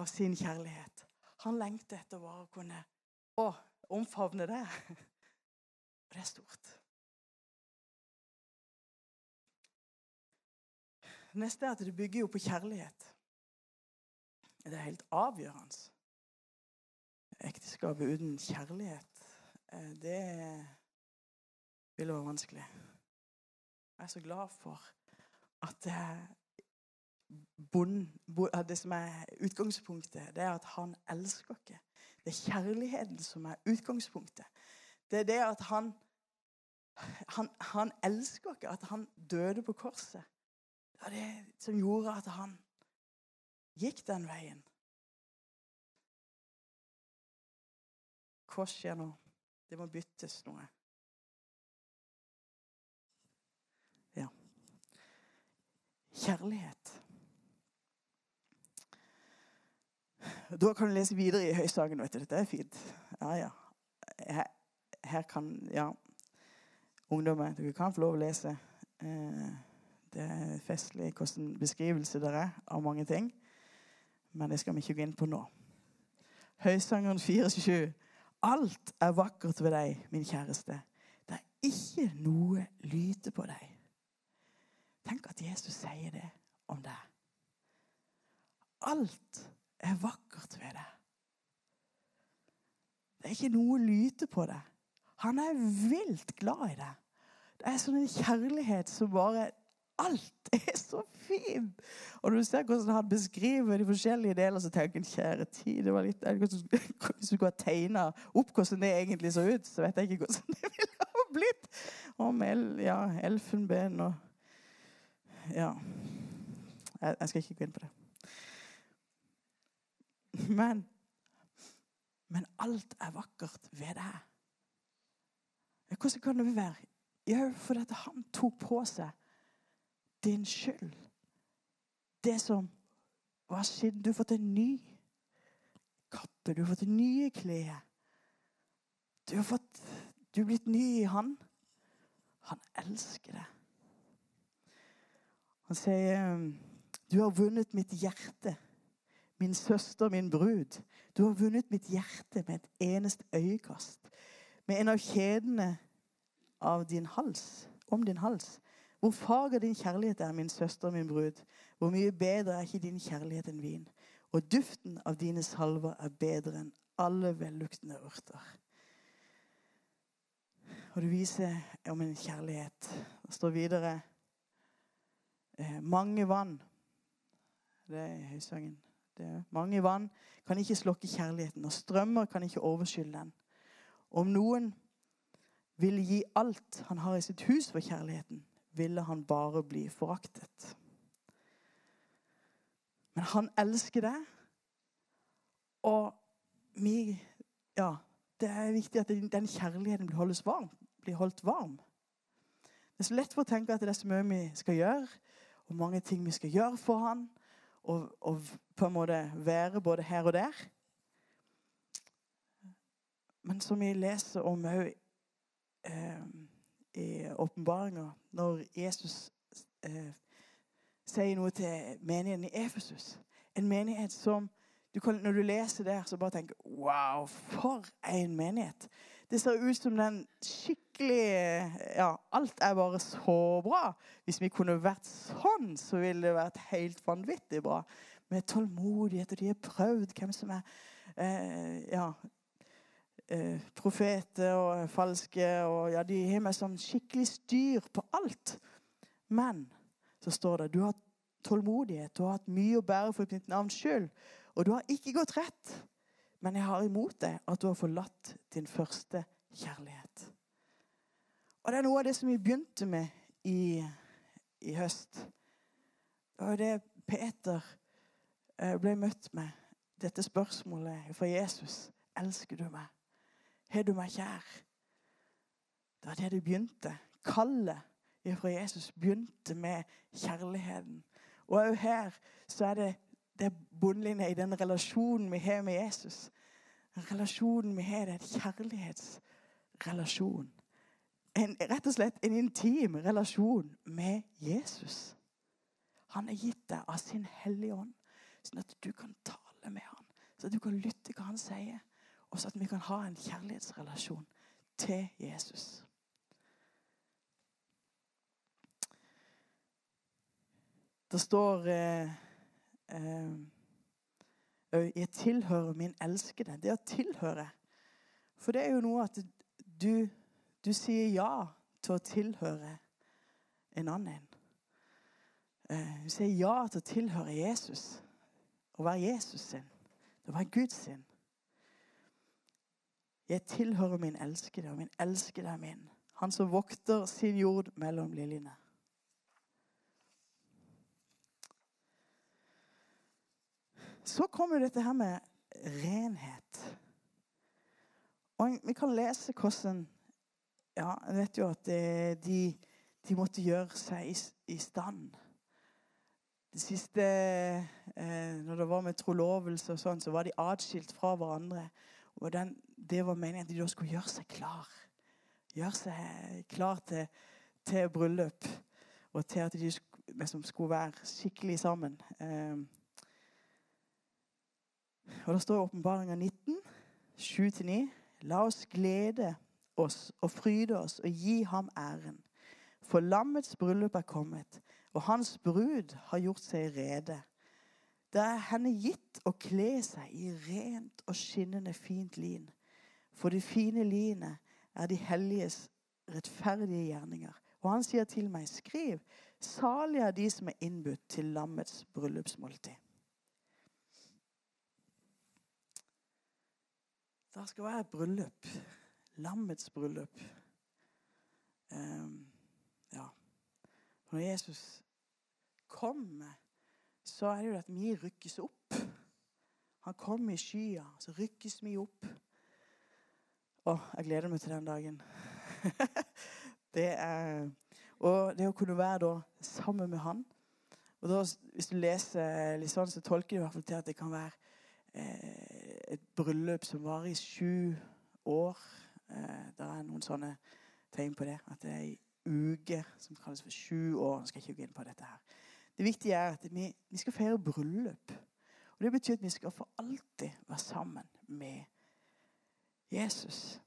av sin kjærlighet. Han lengter etter bare å kunne å, omfavne deg. Og det er stort. Neste er at det bygger jo på kjærlighet. Det er helt avgjørende. Ekteskapet uten kjærlighet, eh, det ville være vanskelig. Jeg er så glad for at det, er som er utgangspunktet, det er at han elsker oss. Det er kjærligheten som er utgangspunktet. Det er det at han han, han elsker oss, at han døde på korset. Det var det som gjorde at han gikk den veien. Hva skjer nå? Det må byttes noe. Ja. Kjærlighet. Da kan du lese videre i Høysagen. vet du. Dette er fint. Ja, ja. Her, her kan Ja, ungdommer, dere kan få lov å lese. Eh, det er festlig hvordan beskrivelse det er av mange ting. Men det skal vi ikke gå inn på nå. Høysangeren 427. Alt er vakkert ved deg, min kjæreste. Det er ikke noe lyte på deg. Tenk at Jesus sier det om deg. Alt er vakkert ved deg. Det er ikke noe lyte på deg. Han er vilt glad i deg. Det er sånn en kjærlighet som bare Alt er så fint! Og når du ser hvordan han beskriver de forskjellige deler, så tenker jeg kjære tid det var litt, Hvis du skulle ha tegna opp hvordan det egentlig så ut, så vet jeg ikke hvordan det ville ha blitt. Om el, ja, elfenben og Ja. Jeg, skal ikke gå inn på det. Men, men alt er vakkert ved deg. Hvordan kan det være? Jo, fordi han tok på seg din skyld. Det som var skjedd. Du har fått en ny kappe. Du har fått nye klær. Du har fått Du er blitt ny i han. Han elsker deg. Han sier Du har vunnet mitt hjerte, min søster, min brud. Du har vunnet mitt hjerte med et eneste øyekast. Med en av kjedene av din hals, om din hals. Hvor fager din kjærlighet er, min søster, og min brud. Hvor mye bedre er ikke din kjærlighet enn vin. Og duften av dine salver er bedre enn alle velluktende urter. Og det viser om en kjærlighet. Det står videre eh, Mange vann Det er høysangen. Det er mange vann kan ikke slokke kjærligheten, og strømmer kan ikke overskylle den. Om noen vil gi alt han har i sitt hus for kjærligheten, ville han bare bli foraktet. Men han elsker det. og vi Ja, det er viktig at den kjærligheten blir, holdes varm, blir holdt varm. Det er så lett for å tenke at det er så mye vi skal gjøre, og mange ting vi skal gjøre for han, og, og på en måte være både her og der. Men som vi leser om òg eh, åpenbaringa, når Jesus eh, sier noe til menigheten i Efesus En menighet som du kan, Når du leser der, så bare tenker Wow, for en menighet! Det ser ut som den skikkelig Ja, alt er bare så bra. Hvis vi kunne vært sånn, så ville det vært helt vanvittig bra. Med tålmodighet, og de har prøvd hvem som er eh, ja, eh, profeter og falske. og ja, De har meg sånn skikkelig styr på alt. Men så står det du har tålmodighet, du har hatt mye å bære for mitt navns skyld. Og du har ikke gått rett, men jeg har imot deg at du har forlatt din første kjærlighet. Og det er noe av det som vi begynte med i, i høst. Det var jo det Peter eh, ble møtt med, dette spørsmålet fra Jesus. Elsker du meg? Har du meg kjær? Det var det det begynte. Kallet fra Jesus begynte med kjærligheten. Og òg her så er det, det bunnlinja i den relasjonen vi har med Jesus. Relasjonen vi har, det er en kjærlighetsrelasjon. En, rett og slett en intim relasjon med Jesus. Han har gitt deg av sin Hellige Ånd, sånn at du kan tale med ham. Så at du kan lytte hva han sier, og så at vi kan ha en kjærlighetsrelasjon til Jesus. Det står eh, eh, 'Jeg tilhører min elskede'. Det å tilhøre. For det er jo noe at du, du sier ja til å tilhøre en annen. Eh, du sier ja til å tilhøre Jesus. Å være Jesus sin. Å være Gud sin. Jeg tilhører min elskede, og min elskede er min. Han som vokter sin jord mellom liljene. Så kommer dette her med renhet. Og Vi kan lese hvordan Ja, en vet jo at de, de måtte gjøre seg i, i stand. Det siste eh, Når det var med trolovelse og sånn, så var de atskilt fra hverandre. Og den, Det var meningen at de da skulle gjøre seg klar. Gjøre seg klar til, til bryllup. Og til at de liksom, skulle være skikkelig sammen. Eh, og Det står i Åpenbaringa 19, 7-9.: La oss glede oss og fryde oss og gi ham æren. For lammets bryllup er kommet, og hans brud har gjort seg rede. Det er henne gitt å kle seg i rent og skinnende fint lin. For det fine linet er de helliges rettferdige gjerninger. Og han sier til meg, skriv, salig er de som er innbudt til lammets bryllupsmåltid. Det skal være et bryllup. Lammets bryllup. Um, ja. Når Jesus kommer, så er det jo at vi rykkes opp. Han kommer i skya, så rykkes vi opp. Å, jeg gleder meg til den dagen. det er Og det å kunne være da sammen med han og da, Hvis du leser litt sånn, så tolker det i hvert fall til at det kan være eh, et bryllup som varer i sju år. Eh, det er noen sånne tegn på det. At det er ei uke som kalles for sju år. Nå skal jeg ikke gå inn på dette her. Det viktige er at vi, vi skal feire bryllup. Og Det betyr at vi skal for alltid være sammen med Jesus.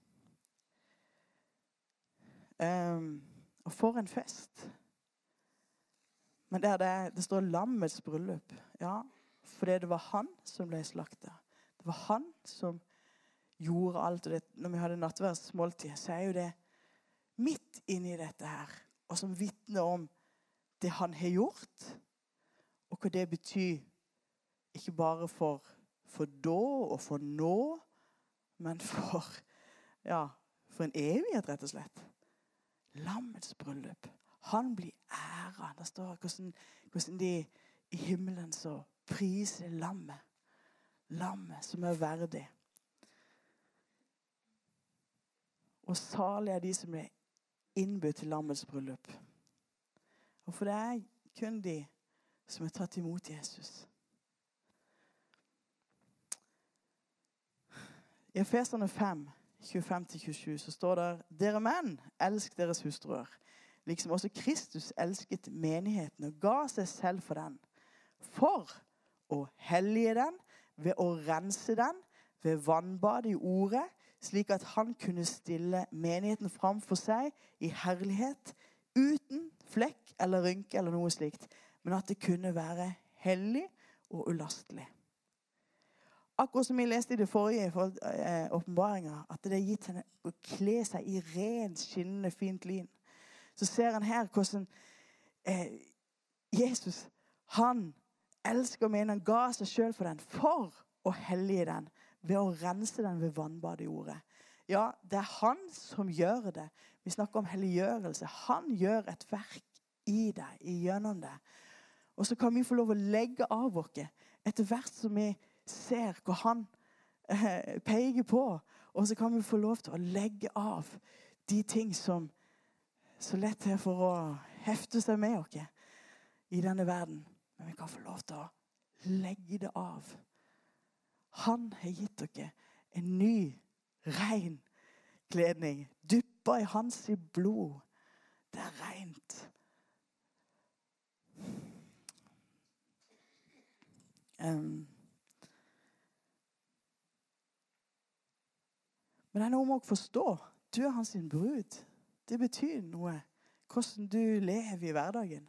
Um, og for en fest. Men der det, det står 'lammets bryllup'. Ja, fordi det var han som ble slakta. Det var han som gjorde alt. Og det, når vi hadde nattverdsmåltid, så er jo det midt inni dette her, og som vitner om det han har gjort, og hva det betyr ikke bare for, for da og for nå, men for, ja, for en evighet, rett og slett. Lammets bryllup. Han blir æra. Det står hvordan, hvordan de i himmelen så priser lammet. Lammet som er verdig. Og salig er de som blir innbudt til lammets bryllup. Og for det er kun de som har tatt imot Jesus. I Efeserne 5, 25-27 så står det Dere menn, elsk deres hustruer, liksom også Kristus elsket menigheten og ga seg selv for den. For å hellige den ved å rense den ved vannbad i ordet, slik at han kunne stille menigheten fram for seg i herlighet, uten flekk eller rynke eller noe slikt, men at det kunne være hellig og ulastelig. Akkurat som vi leste i det forrige eh, at det er gitt henne å kle seg i rent, skinnende, fint lin. Så ser han her hvordan eh, Jesus han elsker menigheten. Han ga seg sjøl for den for å hellige den ved å rense den ved vannbadet i ordet. Ja, det er han som gjør det. Vi snakker om helliggjørelse. Han gjør et verk i deg, gjennom det. Og så kan vi få lov å legge av oss etter hvert som vi ser hva han eh, peker på. Og så kan vi få lov til å legge av de ting som så lett er for å hefte seg med oss i denne verden. Men vi kan få lov til å legge det av. Han har gitt dere en ny, ren kledning. Dyppa i hans blod. Det er rent. Um, men det er noe med å forstå. Du er hans brud. Det betyr noe hvordan du lever i hverdagen.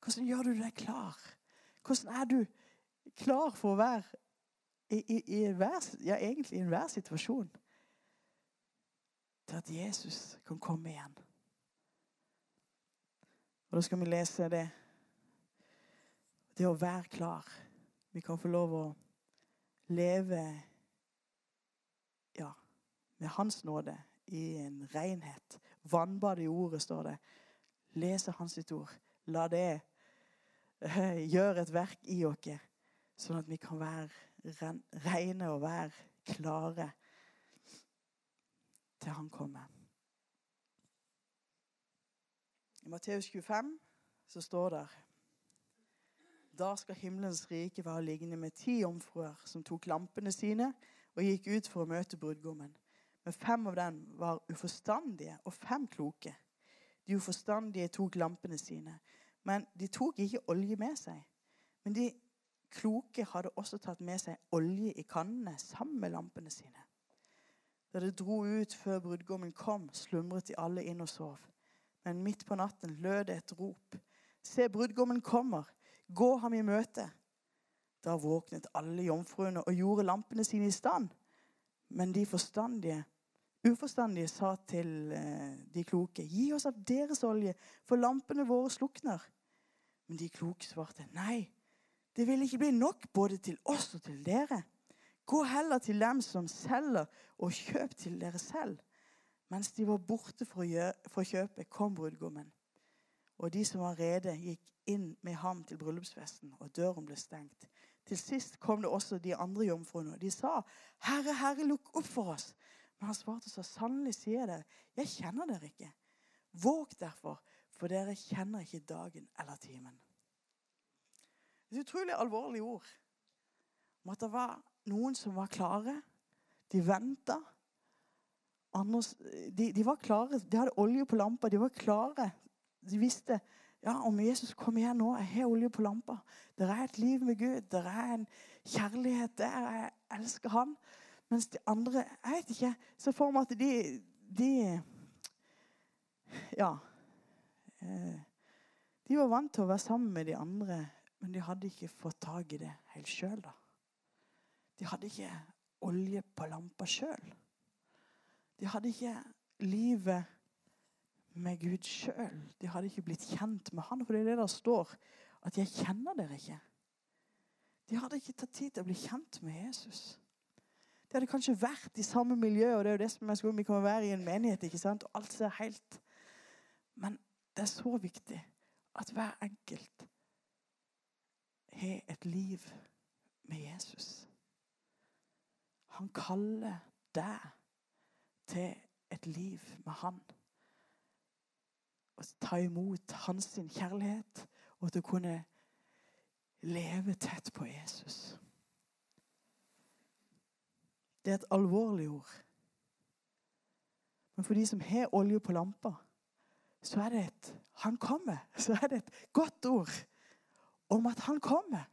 Hvordan gjør du deg klar? Hvordan er du klar for å være i, i, i hver, ja, egentlig i enhver situasjon til at Jesus kan komme igjen? Og Da skal vi lese det. Det å være klar. Vi kan få lov å leve med Hans nåde i en renhet. Vannbad i ordet, står det. Lese Hans sitt ord. La det uh, gjøre et verk i oss, sånn at vi kan være rene og være klare til Han kommer. I Matteus 25 så står det Da skal himmelens rike være liggende med ti jomfruer som tok lampene sine og gikk ut for å møte brudgommen. Men fem av dem var uforstandige og fem kloke. De uforstandige tok lampene sine, men de tok ikke olje med seg. Men de kloke hadde også tatt med seg olje i kannene sammen med lampene sine. Da det dro ut før brudgommen kom, slumret de alle inn og sov. Men midt på natten lød det et rop. Se, brudgommen kommer. Gå ham i møte. Da våknet alle jomfruene og gjorde lampene sine i stand. Men de forstandige uforstandige sa til eh, de kloke, 'Gi oss av deres olje, for lampene våre slukner.' Men de kloke svarte, 'Nei, det vil ikke bli nok både til oss og til dere.' 'Gå heller til dem som selger, og kjøp til dere selv.' Mens de var borte for å kjøpe, kom brudgommen. Og de som var rede, gikk inn med ham til bryllupsfesten, og døren ble stengt. Til sist kom det også de andre jomfruene. De sa, 'Herre, Herre, lukk opp for oss.' Men han svarte så sannelig sier jeg dere, 'Jeg kjenner dere ikke.' Våg derfor, for dere kjenner ikke dagen eller timen. Et utrolig alvorlig ord om at det var noen som var klare. De venta. De, de var klare. De hadde olje på lampa. De var klare. De visste ja, om Jesus kommer igjen nå, jeg har olje på lampa. Det er et liv med Gud. Det er en kjærlighet der. Jeg elsker Han. Mens de andre Jeg vet ikke. Så for meg at de, de Ja. Eh, De var vant til å være sammen med de andre, men de hadde ikke fått tak i det helt sjøl. De hadde ikke olje på lampa sjøl. De hadde ikke livet med Gud sjøl. De hadde ikke blitt kjent med Han. For det er det der står, at 'jeg kjenner dere ikke'. De hadde ikke tatt tid til å bli kjent med Jesus. De hadde kanskje vært i samme miljø, og det er jo det som er skolen. Vi kan være i en menighet, ikke sant? og alt ser helt Men det er så viktig at hver enkelt har et liv med Jesus. Han kaller deg til et liv med Han. Å ta imot hans kjærlighet og til å kunne leve tett på Jesus. Det er et alvorlig ord. Men for de som har olje på lampa, så er det et Han kommer. Så er det et godt ord om at han kommer.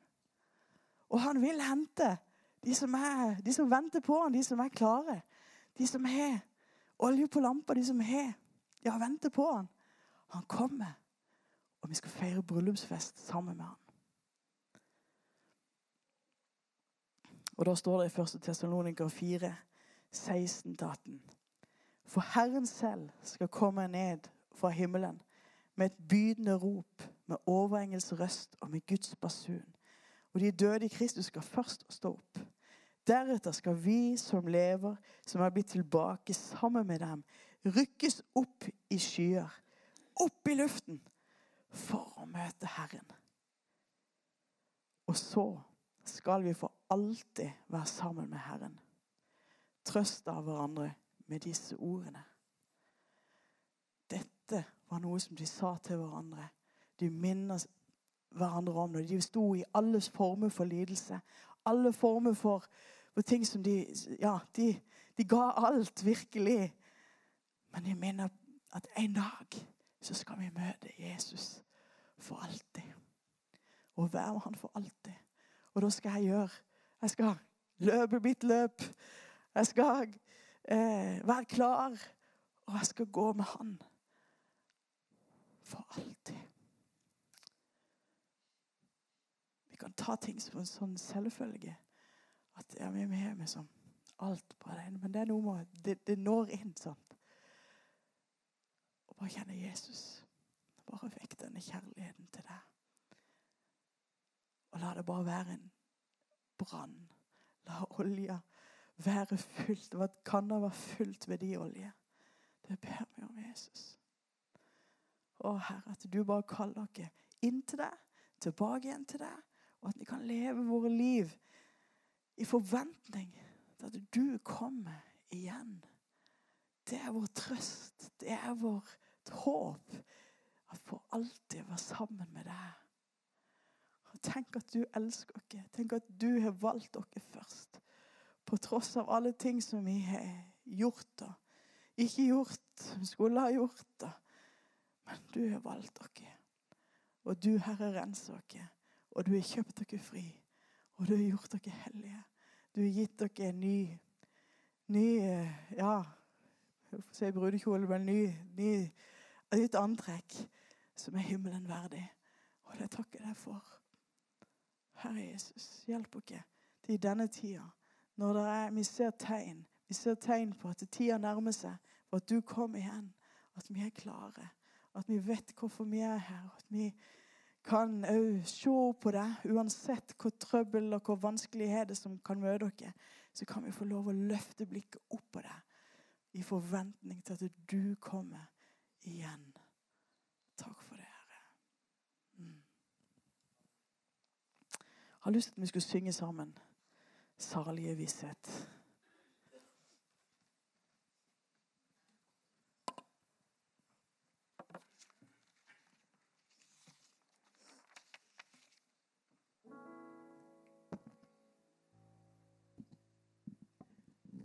Og han vil hente de som, er, de som venter på han, de som er klare. De som har olje på lampa, de som har ja, venter på han. Han kommer, og vi skal feire bryllupsfest sammen med han. Og Da står det i 1. Tessaloniker 4, 16-18. For Herren selv skal komme ned fra himmelen med et bydende rop, med overengels røst og med Guds basun. Og de døde i Kristus skal først stå opp. Deretter skal vi som lever, som er blitt tilbake sammen med dem, rykkes opp i skyer, opp i luften, for å møte Herren. Og så skal vi for alltid være sammen med Herren. Trøst av hverandre med disse ordene. Dette var noe som de sa til hverandre. De minner hverandre om det. De sto i alles former for lidelse. Alle former for, for ting som de Ja, de, de ga alt, virkelig. Men de minner at en dag så skal vi møte Jesus for alltid. Og være med han for alltid. Og da skal jeg gjøre Jeg skal løpe mitt løp. Jeg skal eh, være klar. Og jeg skal gå med han for alltid. Vi kan ta ting som en sånn selvfølge. At ja, vi er med med som alt på det Men det er noe med det, det når inn sånn. Og bare kjenne Jesus. Bare vekk denne kjærligheten til deg. Og la det bare være en brann. La olja være fullt. Kan det være fullt ved de olje. Det ber vi om Jesus. Å, Herre, at du bare kaller dere inn til deg, tilbake igjen til deg, og at vi kan leve våre liv i forventning til at du kommer igjen. Det er vår trøst. Det er vårt håp. At vi får alltid være sammen med deg. Og Tenk at du elsker oss. Tenk at du har valgt oss først. På tross av alle ting som vi har gjort og ikke gjort, som skulle ha gjort. Men du har valgt oss. Og du, Herre, renser oss. Og du har kjøpt dere fri. Og du har gjort dere hellige. Du har gitt dere en ny, ny ja, jeg får si brudekjole, men ny, ny, nytt antrekk som er himmelen verdig. Og det takker jeg deg for. Herre Jesus, hjelp oss til i denne tida, når er, vi ser tegn vi ser tegn på at tida nærmer seg, og at du kommer igjen. At vi er klare. At vi vet hvorfor vi er her. At vi kan òg se på det, uansett hvor trøbbel og hvor vanskeligheter som kan møte dere. Så kan vi få lov å løfte blikket opp på det i forventning til at du kommer igjen. Takk for det, Jeg har lyst til at vi skulle synge sammen 'Salige visshet'.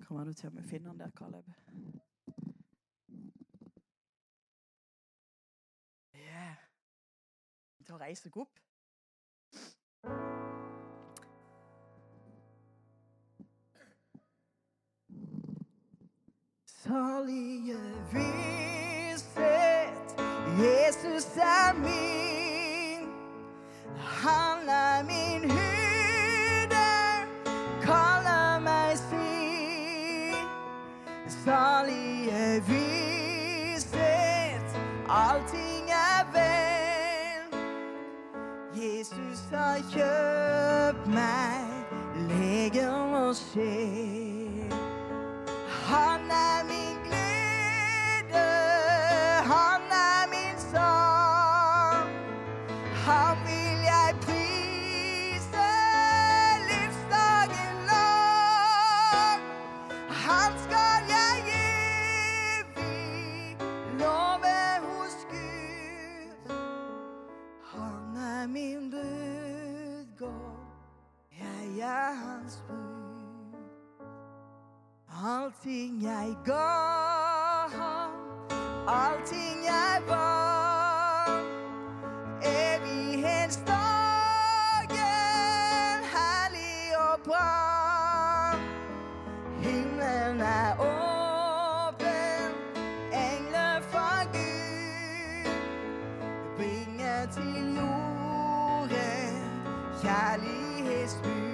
Kan være du til og med finner den der, Caleb. Yeah. Til å reise seg opp. salige visshet. Jesus er min. Han er min hyrde, kaller meg sin. Salige visshet, allting er vel. Jesus har kjøpt meg, legen og sjel. Han Allting jeg ga ham, allting jeg var. Evighetsdagen, herlig og bra. Himmelen er åpen, engler fra Gud bringer til jorden kjærlighetsbud.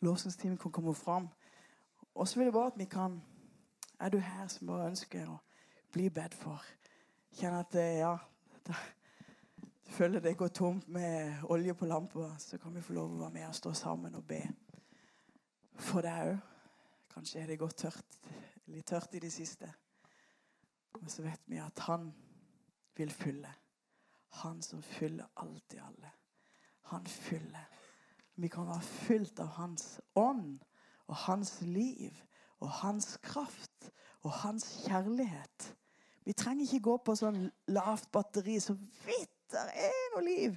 lovsangsteamet kan komme fram. Og så vil jeg bare at vi kan Er du her som bare ønsker å bli bedt for? Kjenner at eh, ja da, Du føler det går tomt med olje på lampa, så kan vi få lov å være med og stå sammen og be for deg òg. Kanskje er det gått tørt, litt tørt i det siste. Men så vet vi at han vil fylle. Han som fyller alt i alle. Han fyller. Vi kan være fylt av hans ånd og hans liv og hans kraft og hans kjærlighet. Vi trenger ikke gå på sånn lavt batteri så vidt det er noe liv.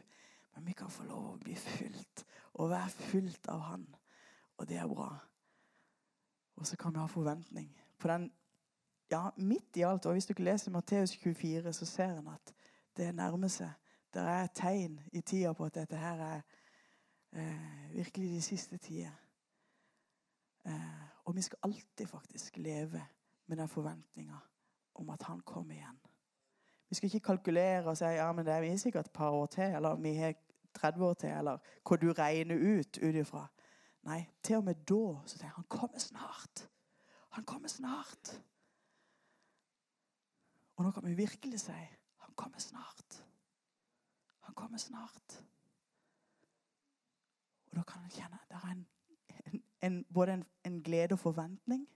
Men vi kan få lov å bli fylt og være fylt av Han. Og det er bra. Og så kan vi ha forventning på den Ja, midt i alt. Og hvis du ikke leser Matteus 24, så ser en at det nærmer seg. Det er tegn i tida på at dette her er eh, virkelig de siste tider. Eh, og vi skal alltid faktisk leve med den forventninga om at han kommer igjen. Vi skal ikke kalkulere og si ja, men det er vi sikkert et par år til, eller vi har 30 år til, eller hva du regner ut ut ifra. Nei, til og med da så sier jeg han kommer snart. Han kommer snart. Og nå kan vi virkelig si han kommer snart. Han kommer snart. Og da kan en kjenne at det er en, en, både en, glede og forventning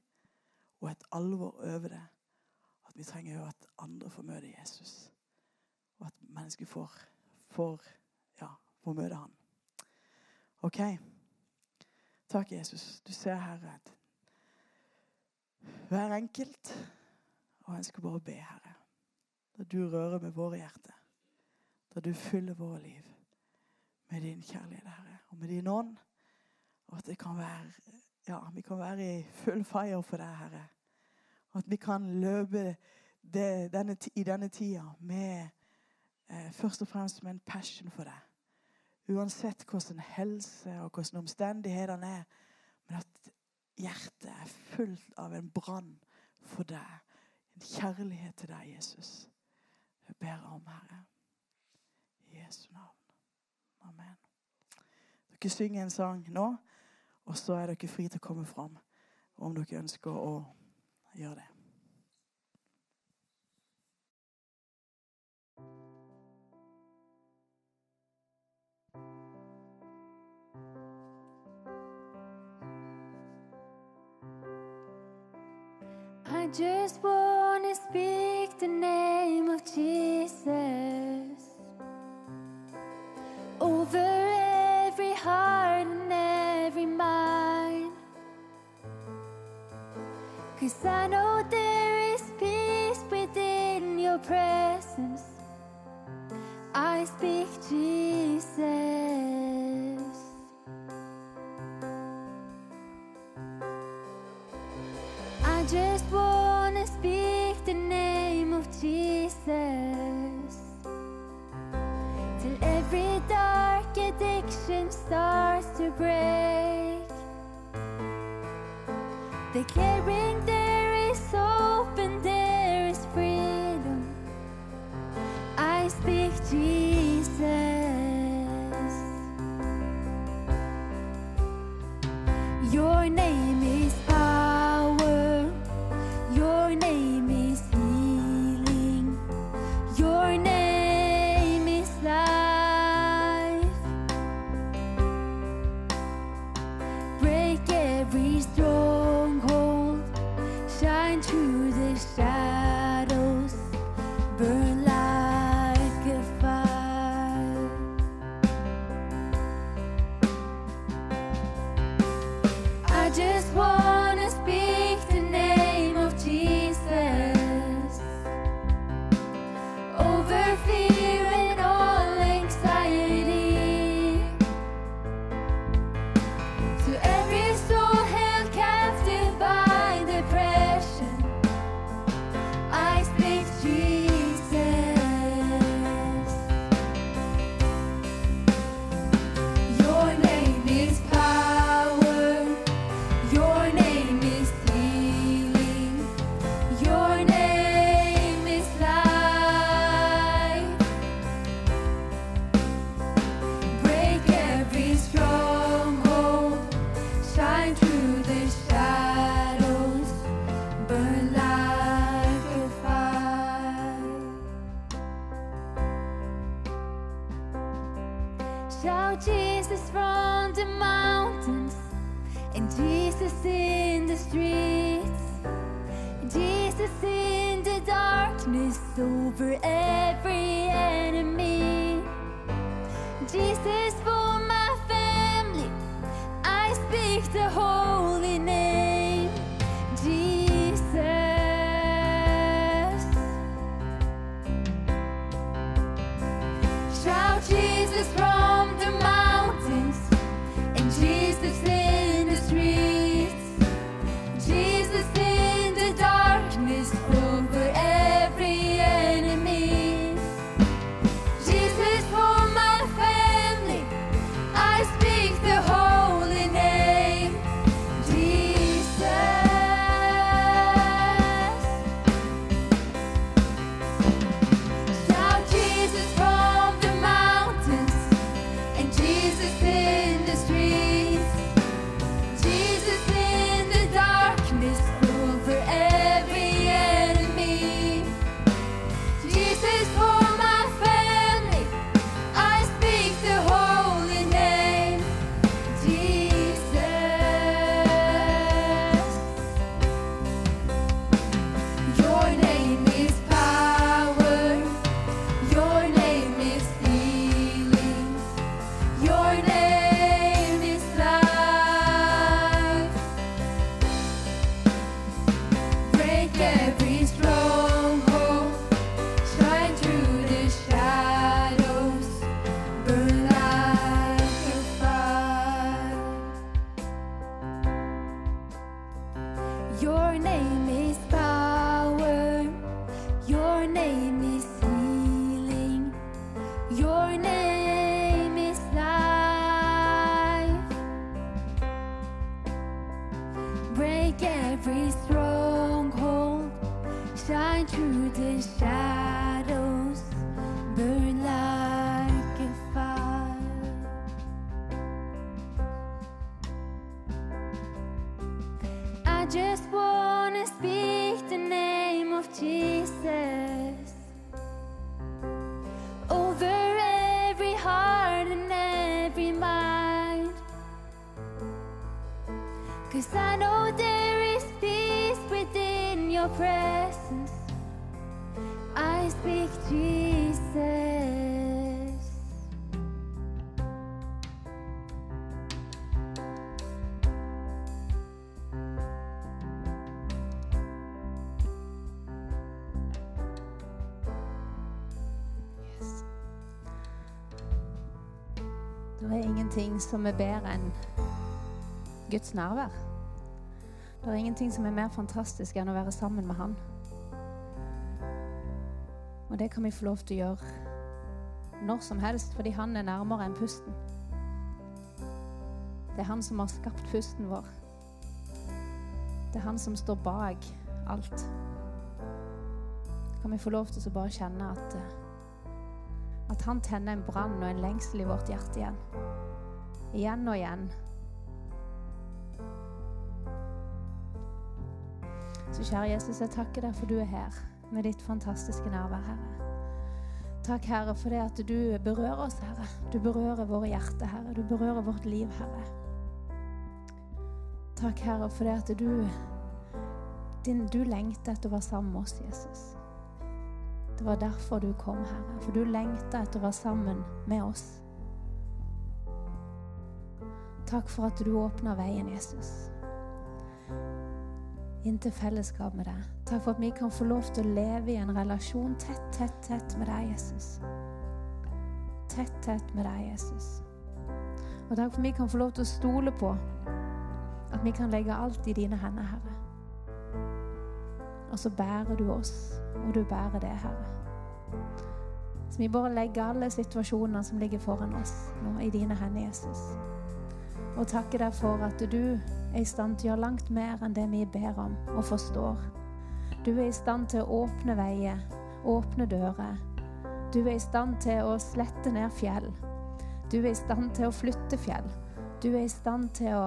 og et alvor over det. At vi trenger jo at andre får møte Jesus. Og at mennesker får, får, ja, får møte han. OK. Takk, Jesus. Du ser, Herre, at hver enkelt Og jeg skal bare be, Herre. Da du rører med våre hjerter. Da du fyller våre liv med din kjærlighet, Herre, og med din ånd. Og at kan være ja, vi kan være i full fire for deg, Herre. Og at vi kan løpe det, denne, i denne tida med eh, først og fremst med en passion for deg. Uansett hvordan helse og hvordan omstendighetene er. Men at hjertet er fullt av en brann for deg. En kjærlighet til deg, Jesus. Jeg ber om, Herre. I Jesu navn. Amen. Dere synger en sang nå, og så er dere fri til å komme fram om dere ønsker å gjøre det. I just want to speak the name of Jesus Cause I know there is peace within your presence. I speak Jesus. I just wanna speak the name of Jesus till every dark addiction starts to break. Declaring there ingenting som er bedre enn Guds nærvær. Det er ingenting som er mer fantastisk enn å være sammen med Han. Og det kan vi få lov til å gjøre når som helst, fordi Han er nærmere enn pusten. Det er Han som har skapt pusten vår. Det er Han som står bak alt. kan vi få lov til å bare kjenne at eh, at han tenner en brann og en lengsel i vårt hjerte igjen. Igjen og igjen. Så kjære Jesus, jeg takker deg for du er her med ditt fantastiske nærvær, Herre. Takk, Herre, for det at du berører oss, Herre. Du berører våre hjerter, Herre. Du berører vårt liv, Herre. Takk, Herre, for det at du din, Du lengter etter å være sammen med oss, Jesus. Det var derfor du kom, Herre. For du lengta etter å være sammen med oss. Takk for at du åpna veien, Jesus. Inn til fellesskap med deg. Takk for at vi kan få lov til å leve i en relasjon tett, tett, tett med deg, Jesus. Tett, tett med deg, Jesus. Og takk for at vi kan få lov til å stole på at vi kan legge alt i dine hender, Herre. Og så bærer du oss, og du bærer det, Herre. Så vi bare legger alle situasjonene som ligger foran oss nå, i dine hender, Jesus og takker deg for at du er i stand til å gjøre langt mer enn det vi ber om og forstår. Du er i stand til å åpne veier, åpne dører. Du er i stand til å slette ned fjell. Du er i stand til å flytte fjell. Du er i stand til å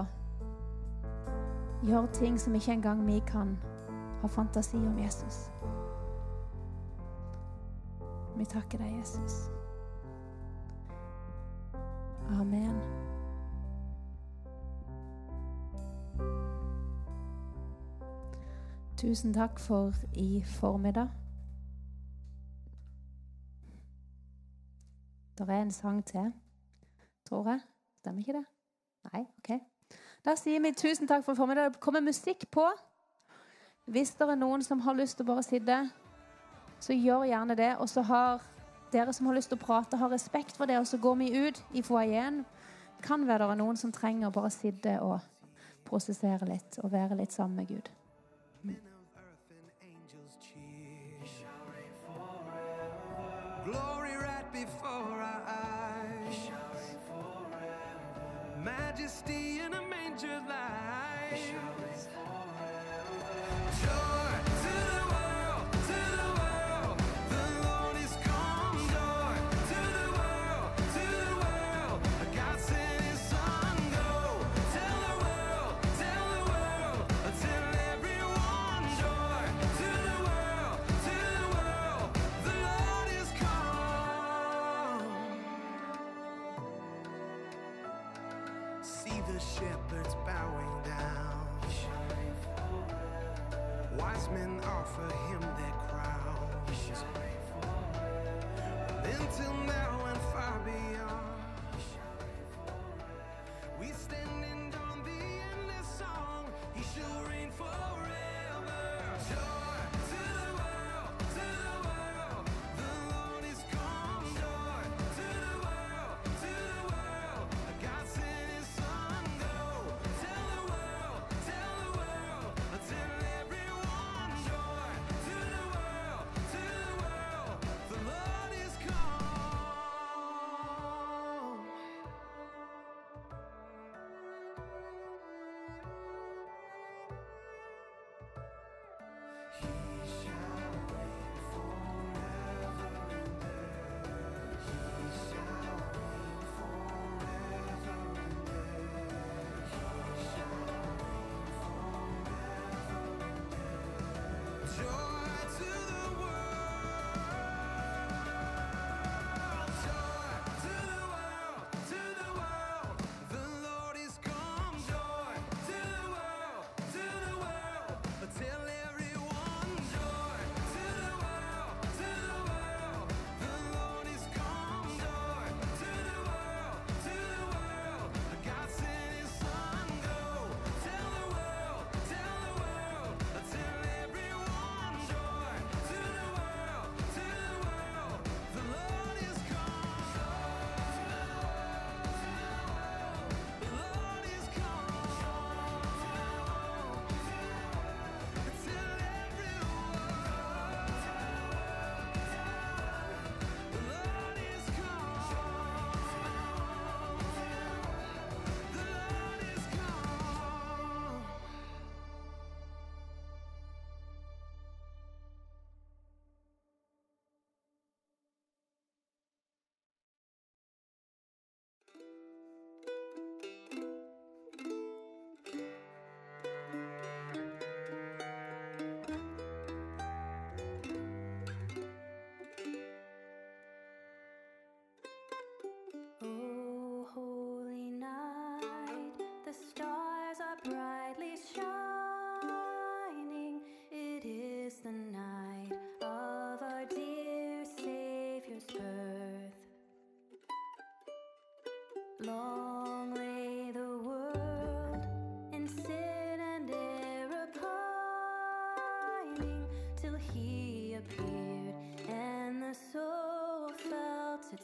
gjøre ting som ikke engang vi kan ha fantasi om Jesus. Vi takker deg, Jesus. Amen. Tusen takk for i formiddag. Det er en sang til, tror jeg. Stemmer ikke det? Nei? OK. Da sier vi tusen takk for i formiddag. Det kommer musikk på. Hvis det er noen som har lyst til å bare sitte, så gjør gjerne det. Og så har dere som har lyst til å prate, har respekt for det, og så går vi ut i foajeen. Kan være det er noen som trenger å bare sitte og prosessere litt og være litt sammen med Gud. glory right before our eyes. Shouting forever. Majesty in a manger light.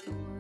the world.